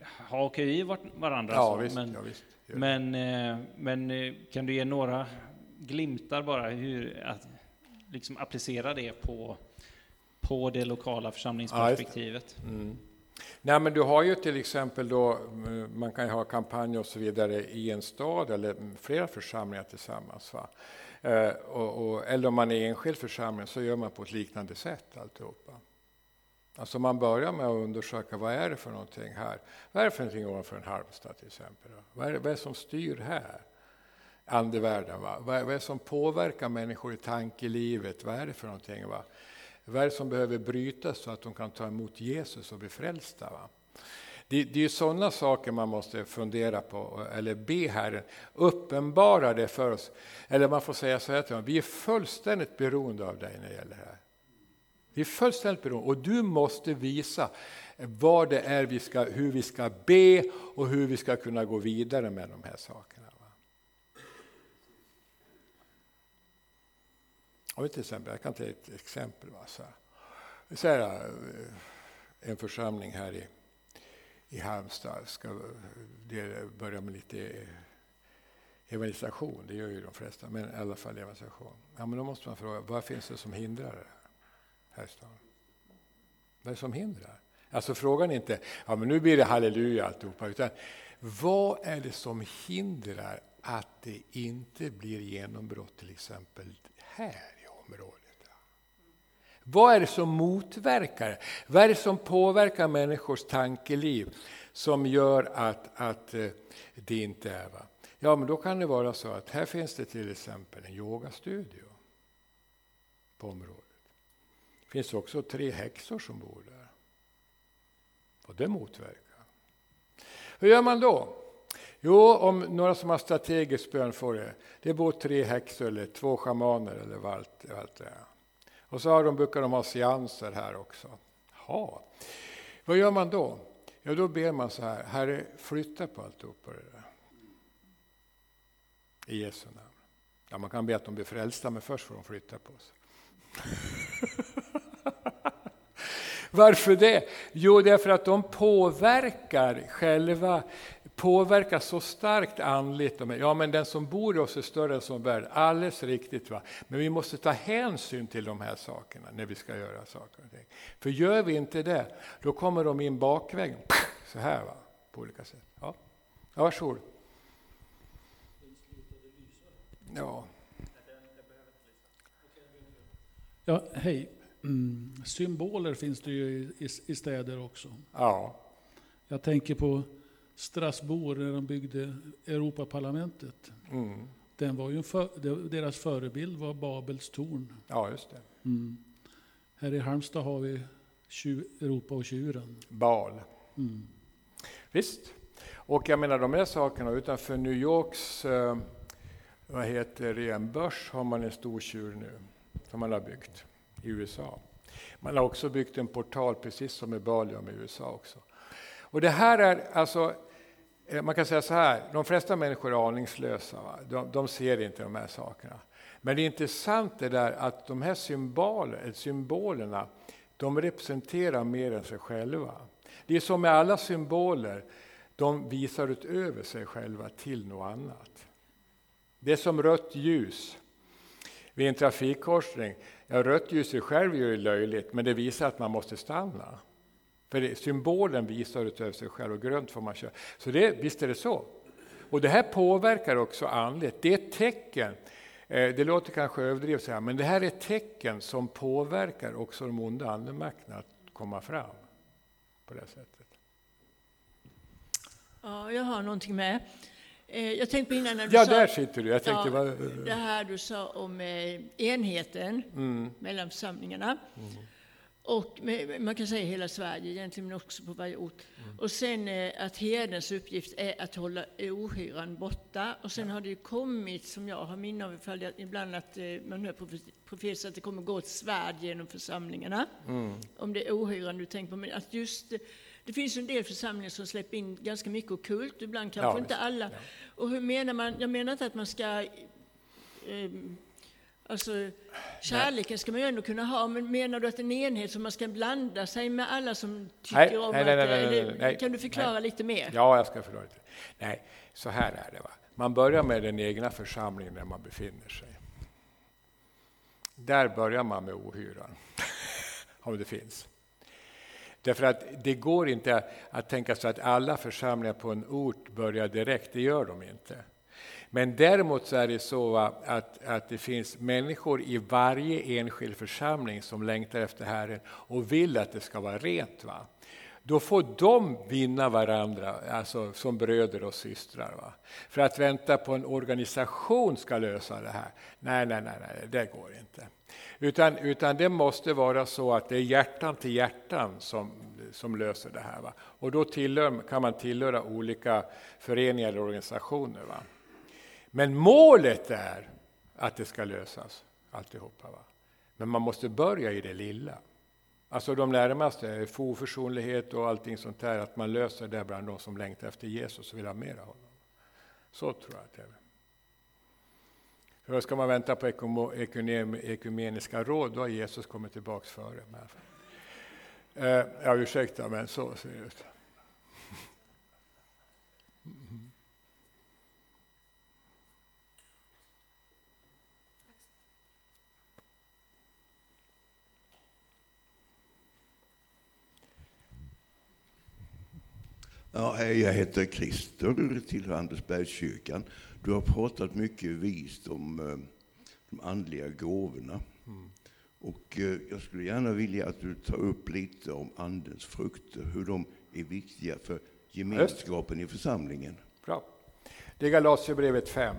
hakar i varandra. Ja, så, visst, men, ja, visst. Men, eh, men eh, kan du ge några glimtar bara hur att liksom applicera det på, på det lokala församlingsperspektivet? Ja, mm. Nej, men du har ju till exempel då, man kan ju ha kampanjer och så vidare i en stad eller flera församlingar tillsammans. Va? Eh, och, och, eller om man är enskild församling så gör man på ett liknande sätt alltihopa. Alltså man börjar med att undersöka vad är det för någonting här. Vad är det för någonting ovanför en Halmstad till exempel? Vad är, det, vad är det som styr här? Andevärlden, va? Vad, är, vad är det som påverkar människor i tankelivet? Vad är det för någonting? Va? Vad är det som behöver brytas så att de kan ta emot Jesus och bli frälsta? Va? Det, det är sådana saker man måste fundera på, eller be Herren uppenbara det för oss. Eller man får säga så här till honom, vi är fullständigt beroende av dig när det gäller det här. Vi är fullständigt beroende och du måste visa vad det är vi ska, hur vi ska be och hur vi ska kunna gå vidare med de här sakerna. Och till exempel, jag kan ta ett exempel. Va, så här. Så här, eh, en församling här i, i Halmstad ska börja med lite eh, evangelisation, det gör ju de flesta, men i alla fall evangelisation. Ja, men då måste man fråga, vad finns det som hindrar det? Här i stan. Vad är det som hindrar? Alltså frågan är inte, ja men nu blir det halleluja alltihopa, utan vad är det som hindrar att det inte blir genombrott till exempel här i området? Vad är det som motverkar? Vad är det som påverkar människors tankeliv som gör att, att eh, det inte är? Va? Ja, men då kan det vara så att här finns det till exempel en yogastudio på området. Det finns också tre häxor som bor där. Och det motverkar. Hur gör man då? Jo, om några som har strategisk bön får det. Det bor tre häxor eller två schamaner eller vad allt, allt det är. Och så har de, brukar de ha seanser här också. Ha. Vad gör man då? Ja, då ber man så här, Herre flytta på alltihopa det där. I Jesu namn. Ja, man kan be att de blir frälsta, men först får de flytta på sig. Varför det? Jo, därför att de påverkar själva, påverkar så starkt andligt. Ja, men den som bor i oss är större än som värld. Alldeles riktigt. Va? Men vi måste ta hänsyn till de här sakerna när vi ska göra saker och ting. För gör vi inte det, då kommer de in bakvägen. Så här, va? på olika sätt. Ja, ja varsågod. Ja. Ja, hej. Mm. Symboler finns det ju i, i, städer också. Ja. Jag tänker på Strasbourg när de byggde Europaparlamentet. Mm. Den var ju för, deras förebild var Babels torn. Ja, just det. Mm. Här i Halmstad har vi Europa och tjuren. Bal. Mm. Visst. Och jag menar de här sakerna, utanför New Yorks eh, vad heter det, en börs har man en stor tjur nu, som man har byggt i USA. Man har också byggt en portal, precis som i Balium i USA också. Och det här är alltså, eh, man kan säga så här, de flesta människor är aningslösa. De, de, ser inte de här sakerna. Men det är intressant det där att de här symboler, eh, symbolerna, de representerar mer än sig själva. Det är som med alla symboler, de visar utöver sig själva till något annat. Det är som rött ljus vid en trafikkorsning. Ja, rött ljus i själv är ju löjligt, men det visar att man måste stanna. För det, symbolen visar utöver sig själv och grönt får man köra. Så det, visst är det så. Och det här påverkar också andligt. Det är ett tecken. Eh, det låter kanske överdrivet så här, men det här är ett tecken som påverkar också de onda andemakterna att komma fram på det sättet. Ja, jag har någonting med. Eh, jag tänkte på innan när du Ja, sa... där sitter du. Jag tänkte, Ja, vad- det här du sa om eh, enheten Mm. mellan församlingarna. Och med, man kan säga hela Sverige egentligen, men också på varje ort. Mm. Och sen eh, att herdens uppgift är att hålla ohyran borta. Och sen har det ju kommit, som jag har minne av, ibland att man hör profet- profetiskt att det kommer gå ett svärd genom församlingarna. Mm. Om det är ohyran du tänker på. Men att just det finns en del församlingar som släpper in ganska mycket ockult, ibland kanske Ja, inte alla. Och hur menar man? Jag menar inte att man ska eh, Alltså, kärleken ska man ju ändå kunna ha, men menar du att en enhet som man ska blanda sig med alla som tycker Nej, om nej, att... nej, nej, nej, eller- nej, nej, kan du förklara nej. lite mer? Ja, jag ska förklara lite. Nej, så här är det. Va? Man börjar med den egna församlingen där man befinner sig. Där börjar man med ohyran, om det finns. Därför att det går inte att tänka sig att alla församlingar på en ort börjar direkt, det gör de inte. Men däremot så är det så att, att det finns människor i varje enskild församling som längtar efter Herren och vill att det ska vara rent. Va? Då får de vinna varandra, alltså som bröder och systrar. Va? För att vänta på en organisation ska lösa det här, nej, nej, nej, nej det går inte. Utan, utan det måste vara så att det är hjärtan till hjärtan som, som löser det här. Va? Och då tillhör, kan man tillhöra olika föreningar eller organisationer. Va? Men målet är att det ska lösas, alltihopa. Va? Men man måste börja i det lilla. Alltså de närmaste, få försonlighet och allting sånt där, att man löser det bland de som längtar efter Jesus och vill ha mer av honom. Så tror jag att det är. Hur ska man vänta på ekumeniska råd, då har Jesus kommit tillbaka före. Men, eh, ja, ursäkta, men så ser det ut. Ja, hej, jag heter Christer, tillhör Andersbergskyrkan. Du har pratat mycket vist om eh, de andliga gåvorna. Och eh, jag skulle gärna vilja att du tar upp lite om andens frukter, hur de är viktiga för gemenskapen i församlingen. Bra. Det är Galaterbrevet 5.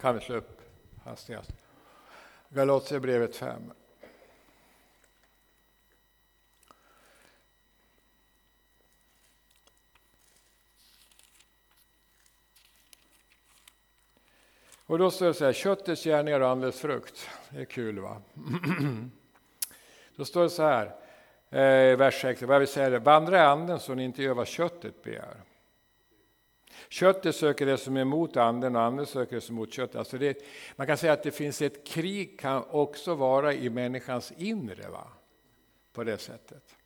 Kan vi slå upp hastigast. Galaterbrevet 5. Och då står det så här, köttets gärningar och andens frukt. Det är kul va? Då står det så här, eh, vers 6, vad jag vill säga det, vandra i anden så ni inte gör vad köttet begär. Köttet söker det som är emot anden och anden söker det som är emot köttet. Alltså det, man kan säga att det finns ett krig kan också vara i människans inre. Va? På det sättet.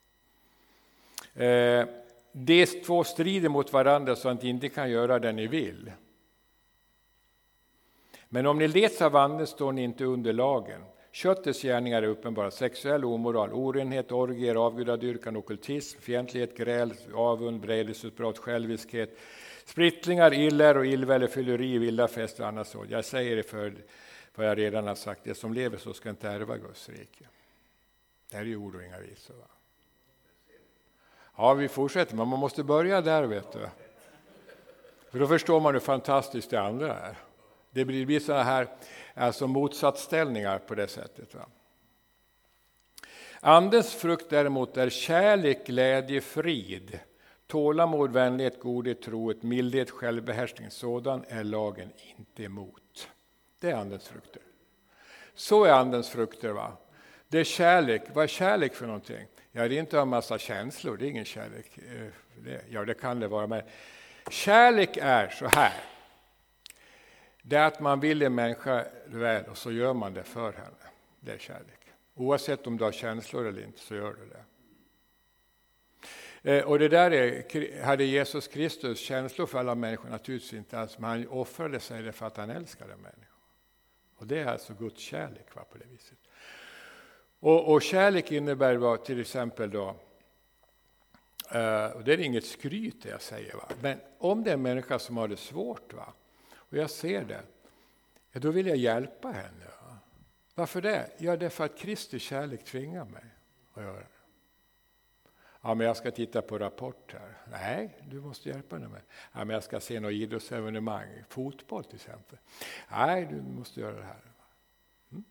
Eh, de två strider mot varandra så att ni inte kan göra det ni vill. Men om ni leds av anden står ni inte under lagen. Köttets gärningar är uppenbara. Sexuell omoral, orenhet, orgier, avgudadyrkan, ockultism, fientlighet, gräl, avund, vredesutbrott, själviskhet, splittringar, iller och illvälde, fylleri, vilda fester och annat så. Jag säger det för vad jag redan har sagt, det som lever så ska inte ärva Guds rike. Det här är ju ord och inga visor. Va? Ja, vi fortsätter, men man måste börja där, vet du. För då förstår man hur fantastiskt det andra är. Det blir, sådana här alltså motsatsställningar på det sättet. Va? Andens frukt däremot är kärlek, glädje, frid, tålamod, vänlighet, godhet, trohet, mildhet, självbehärskning. Sådan är lagen inte emot. Det är andens frukter. Så är andens frukter. va? Det är kärlek. Vad är kärlek för någonting? Ja, det är inte en massa känslor, det är ingen kärlek. Eh, ja, det kan det vara, men kärlek är så här. Det är att man vill en människa väl och så gör man det för henne. Det är kärlek. Oavsett om du har känslor eller inte så gör du det. Eh, och det där är, hade Jesus Kristus känslor för alla människor? Naturligtvis inte alls, men han offrade sig för att han älskade människor. Och det är alltså Guds kärlek va, på det viset. Och, och kärlek innebär va, till exempel då, eh, och det är inget skryt det jag säger, va? men om det är en människa som har det svårt va? Och jag ser det, ja, då vill jag hjälpa henne. Varför det? Ja, det är för att Kristi kärlek tvingar mig att göra det. Ja, men jag ska titta på Rapport här. Nej, du måste hjälpa mig med. Ja, men jag ska se något idrottsevenemang, fotboll till exempel. Nej, du måste göra det här. Mm.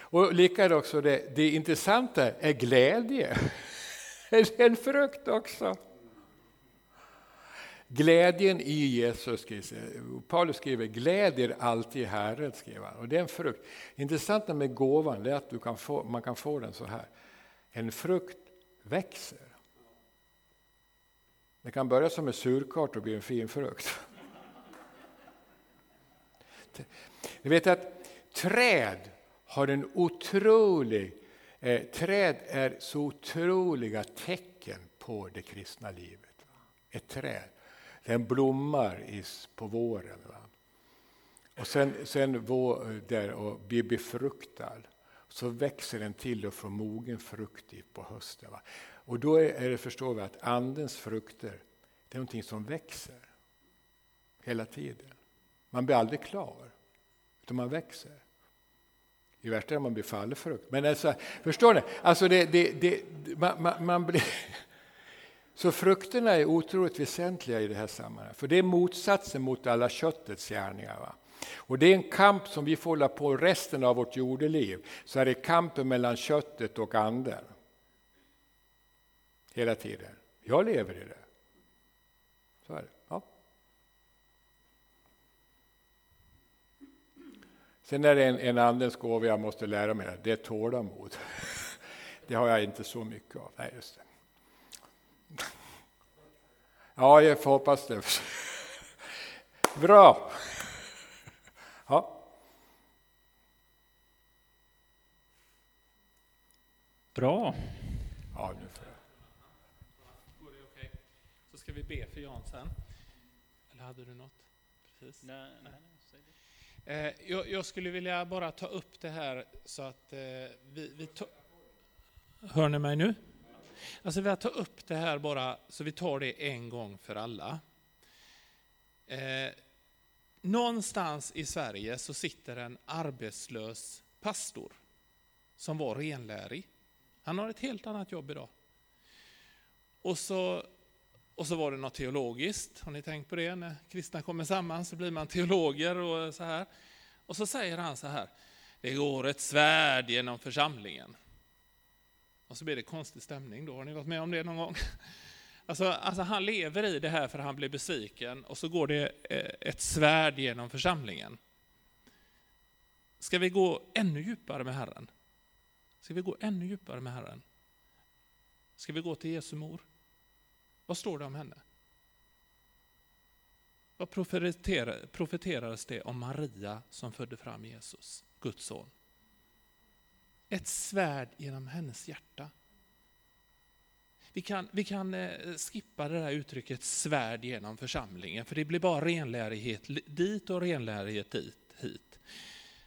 Och likadant också, det, det intressanta är glädje. Det är en frukt också. Glädjen i Jesus, Paulus skriver glädjer alltid i Herren, skriver han. Och det är en frukt. Intressant med gåvan är att du kan få, man kan få den så här. En frukt växer. Det kan börja som en surkart och bli en fin frukt. Ni vet att träd har en otrolig, eh, träd är så otroliga tecken på det kristna livet. Ett träd. Den blommar på våren. Va? Och sen, sen vår, eh, där och blir befruktad. Så växer den till och får mogen frukt på hösten. Va? Och då är det, förstår vi att andens frukter, det är någonting som växer. Hela tiden. Man blir aldrig klar, utan man växer. I värsta är man blir fallfrukt. Men alltså, förstår ni? Alltså det, det, det, man, man, man blir... Så frukterna är otroligt väsentliga i det här sammanhanget, för det är motsatsen mot alla köttets gärningar. Va? Och det är en kamp som vi får hålla på resten av vårt jordeliv, så är det kampen mellan köttet och anden. Hela tiden. Jag lever i det. Så är det. Ja. Sen är det en, en andens gåva jag måste lära mig, det är tålamod. Det har jag inte så mycket av. Nej, just det. Ja, jag får hoppas det. Bra. Ja. Bra. Ja, nu får jag. Går det okej? Så ska vi be för Jan sen. Eller hade du något? Precis. Nej, nej, säg det. Eh, jag, jag skulle vilja bara ta upp det här så att eh, vi, vi tar... Hör ni mig nu? Alltså vi tar upp det här bara så vi tar det en gång för alla. Eh, någonstans i Sverige så sitter en arbetslös pastor som var renlärig. Han har ett helt annat jobb idag. Och så, och så var det något teologiskt, har ni tänkt på det? När kristna kommer samman så blir man teologer och så här. Och så säger han så här, det går ett svärd genom församlingen. Och så blir det konstig stämning då, har ni varit med om det någon gång? Alltså, alltså han lever i det här för han blir besviken och så går det eh, ett svärd genom församlingen. Ska vi gå ännu djupare med Herren? Ska vi gå ännu djupare med Herren? Ska vi gå till Jesu mor? Vad står det om henne? Vad profeterades det om Maria som födde fram Jesus, Guds son? Ett svärd genom hennes hjärta. Vi kan, vi kan eh, skippa det där uttrycket svärd genom församlingen, för det blir bara renlärighet dit och renlärighet dit, hit.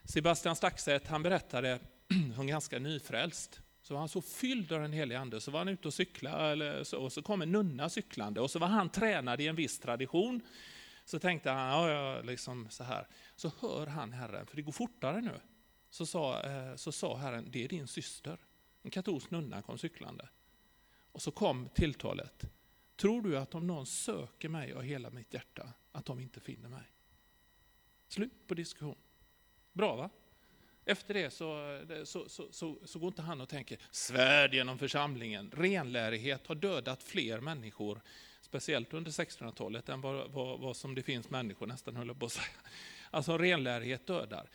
Sebastian Staxet han berättade hon ganska nyfrälst, så var han så fylld av den helige ande, så var han ute och cyklade, eller så, och så kom en nunna cyklande, och så var han tränad i en viss tradition. Så tänkte han, ja, ja, liksom så här. Så hör han Herren, för det går fortare nu så sa, eh, så sa Herren, det är din syster. En katolsk nunna kom cyklande. Och så kom tilltalet. Tror du att om någon söker mig av hela mitt hjärta, att de inte finner mig? Slut på diskussion. Bra va? Efter det så, så, så, så, så går inte han och tänker svärd genom församlingen. Renlärighet har dödat fler människor, speciellt under 1600-talet, än vad, vad, vad som det finns människor nästan, höll på att säga. Alltså renlärighet dödar.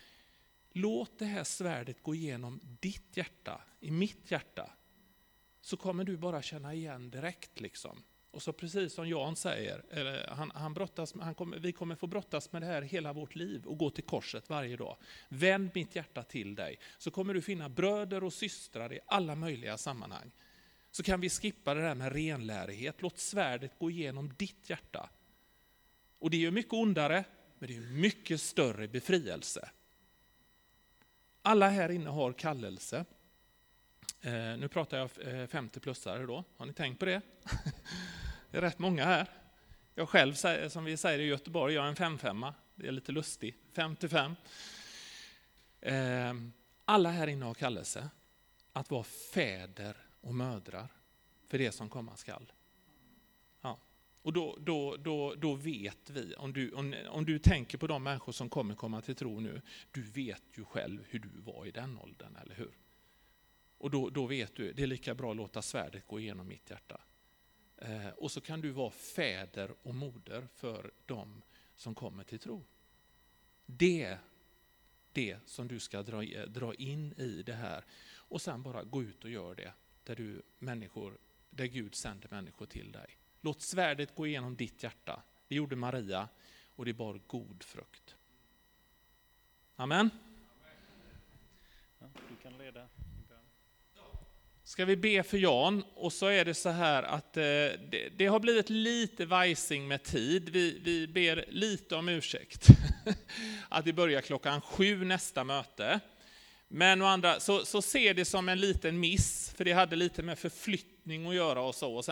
Låt det här svärdet gå igenom ditt hjärta, i mitt hjärta. Så kommer du bara känna igen direkt. liksom. Och så precis som Jan säger, han, han brottas, han kommer, vi kommer få brottas med det här hela vårt liv och gå till korset varje dag. Vänd mitt hjärta till dig, så kommer du finna bröder och systrar i alla möjliga sammanhang. Så kan vi skippa det där med renlärighet. Låt svärdet gå igenom ditt hjärta. Och det är ju mycket ondare, men det är mycket större befrielse. Alla här inne har kallelse. Eh, nu pratar jag eh, 50-plussare då, har ni tänkt på det? det är rätt många här. Jag själv, som vi säger i Göteborg, jag är en 55 Det är lite lustigt. 55. Eh, alla här inne har kallelse att vara fäder och mödrar för det som komma skall. Och då, då, då, då vet vi, om du, om, om du tänker på de människor som kommer komma till tro nu, du vet ju själv hur du var i den åldern, eller hur? Och då, då vet du, det är lika bra att låta svärdet gå igenom mitt hjärta. Eh, och så kan du vara fäder och moder för dem som kommer till tro. Det är det som du ska dra, dra in i det här. Och sen bara gå ut och gör det, där, du, människor, där Gud sänder människor till dig. Låt svärdet gå igenom ditt hjärta. Det gjorde Maria och det bar god frukt. Amen. Du kan leda. Ska vi be för Jan och så är det så här att eh, det, det, har blivit lite vajsing med tid. Vi, vi ber lite om ursäkt. att vi börjar klockan sju nästa möte. Men å andra, så, så ser det som en liten miss, för det hade lite med förflyttning att göra och så. Och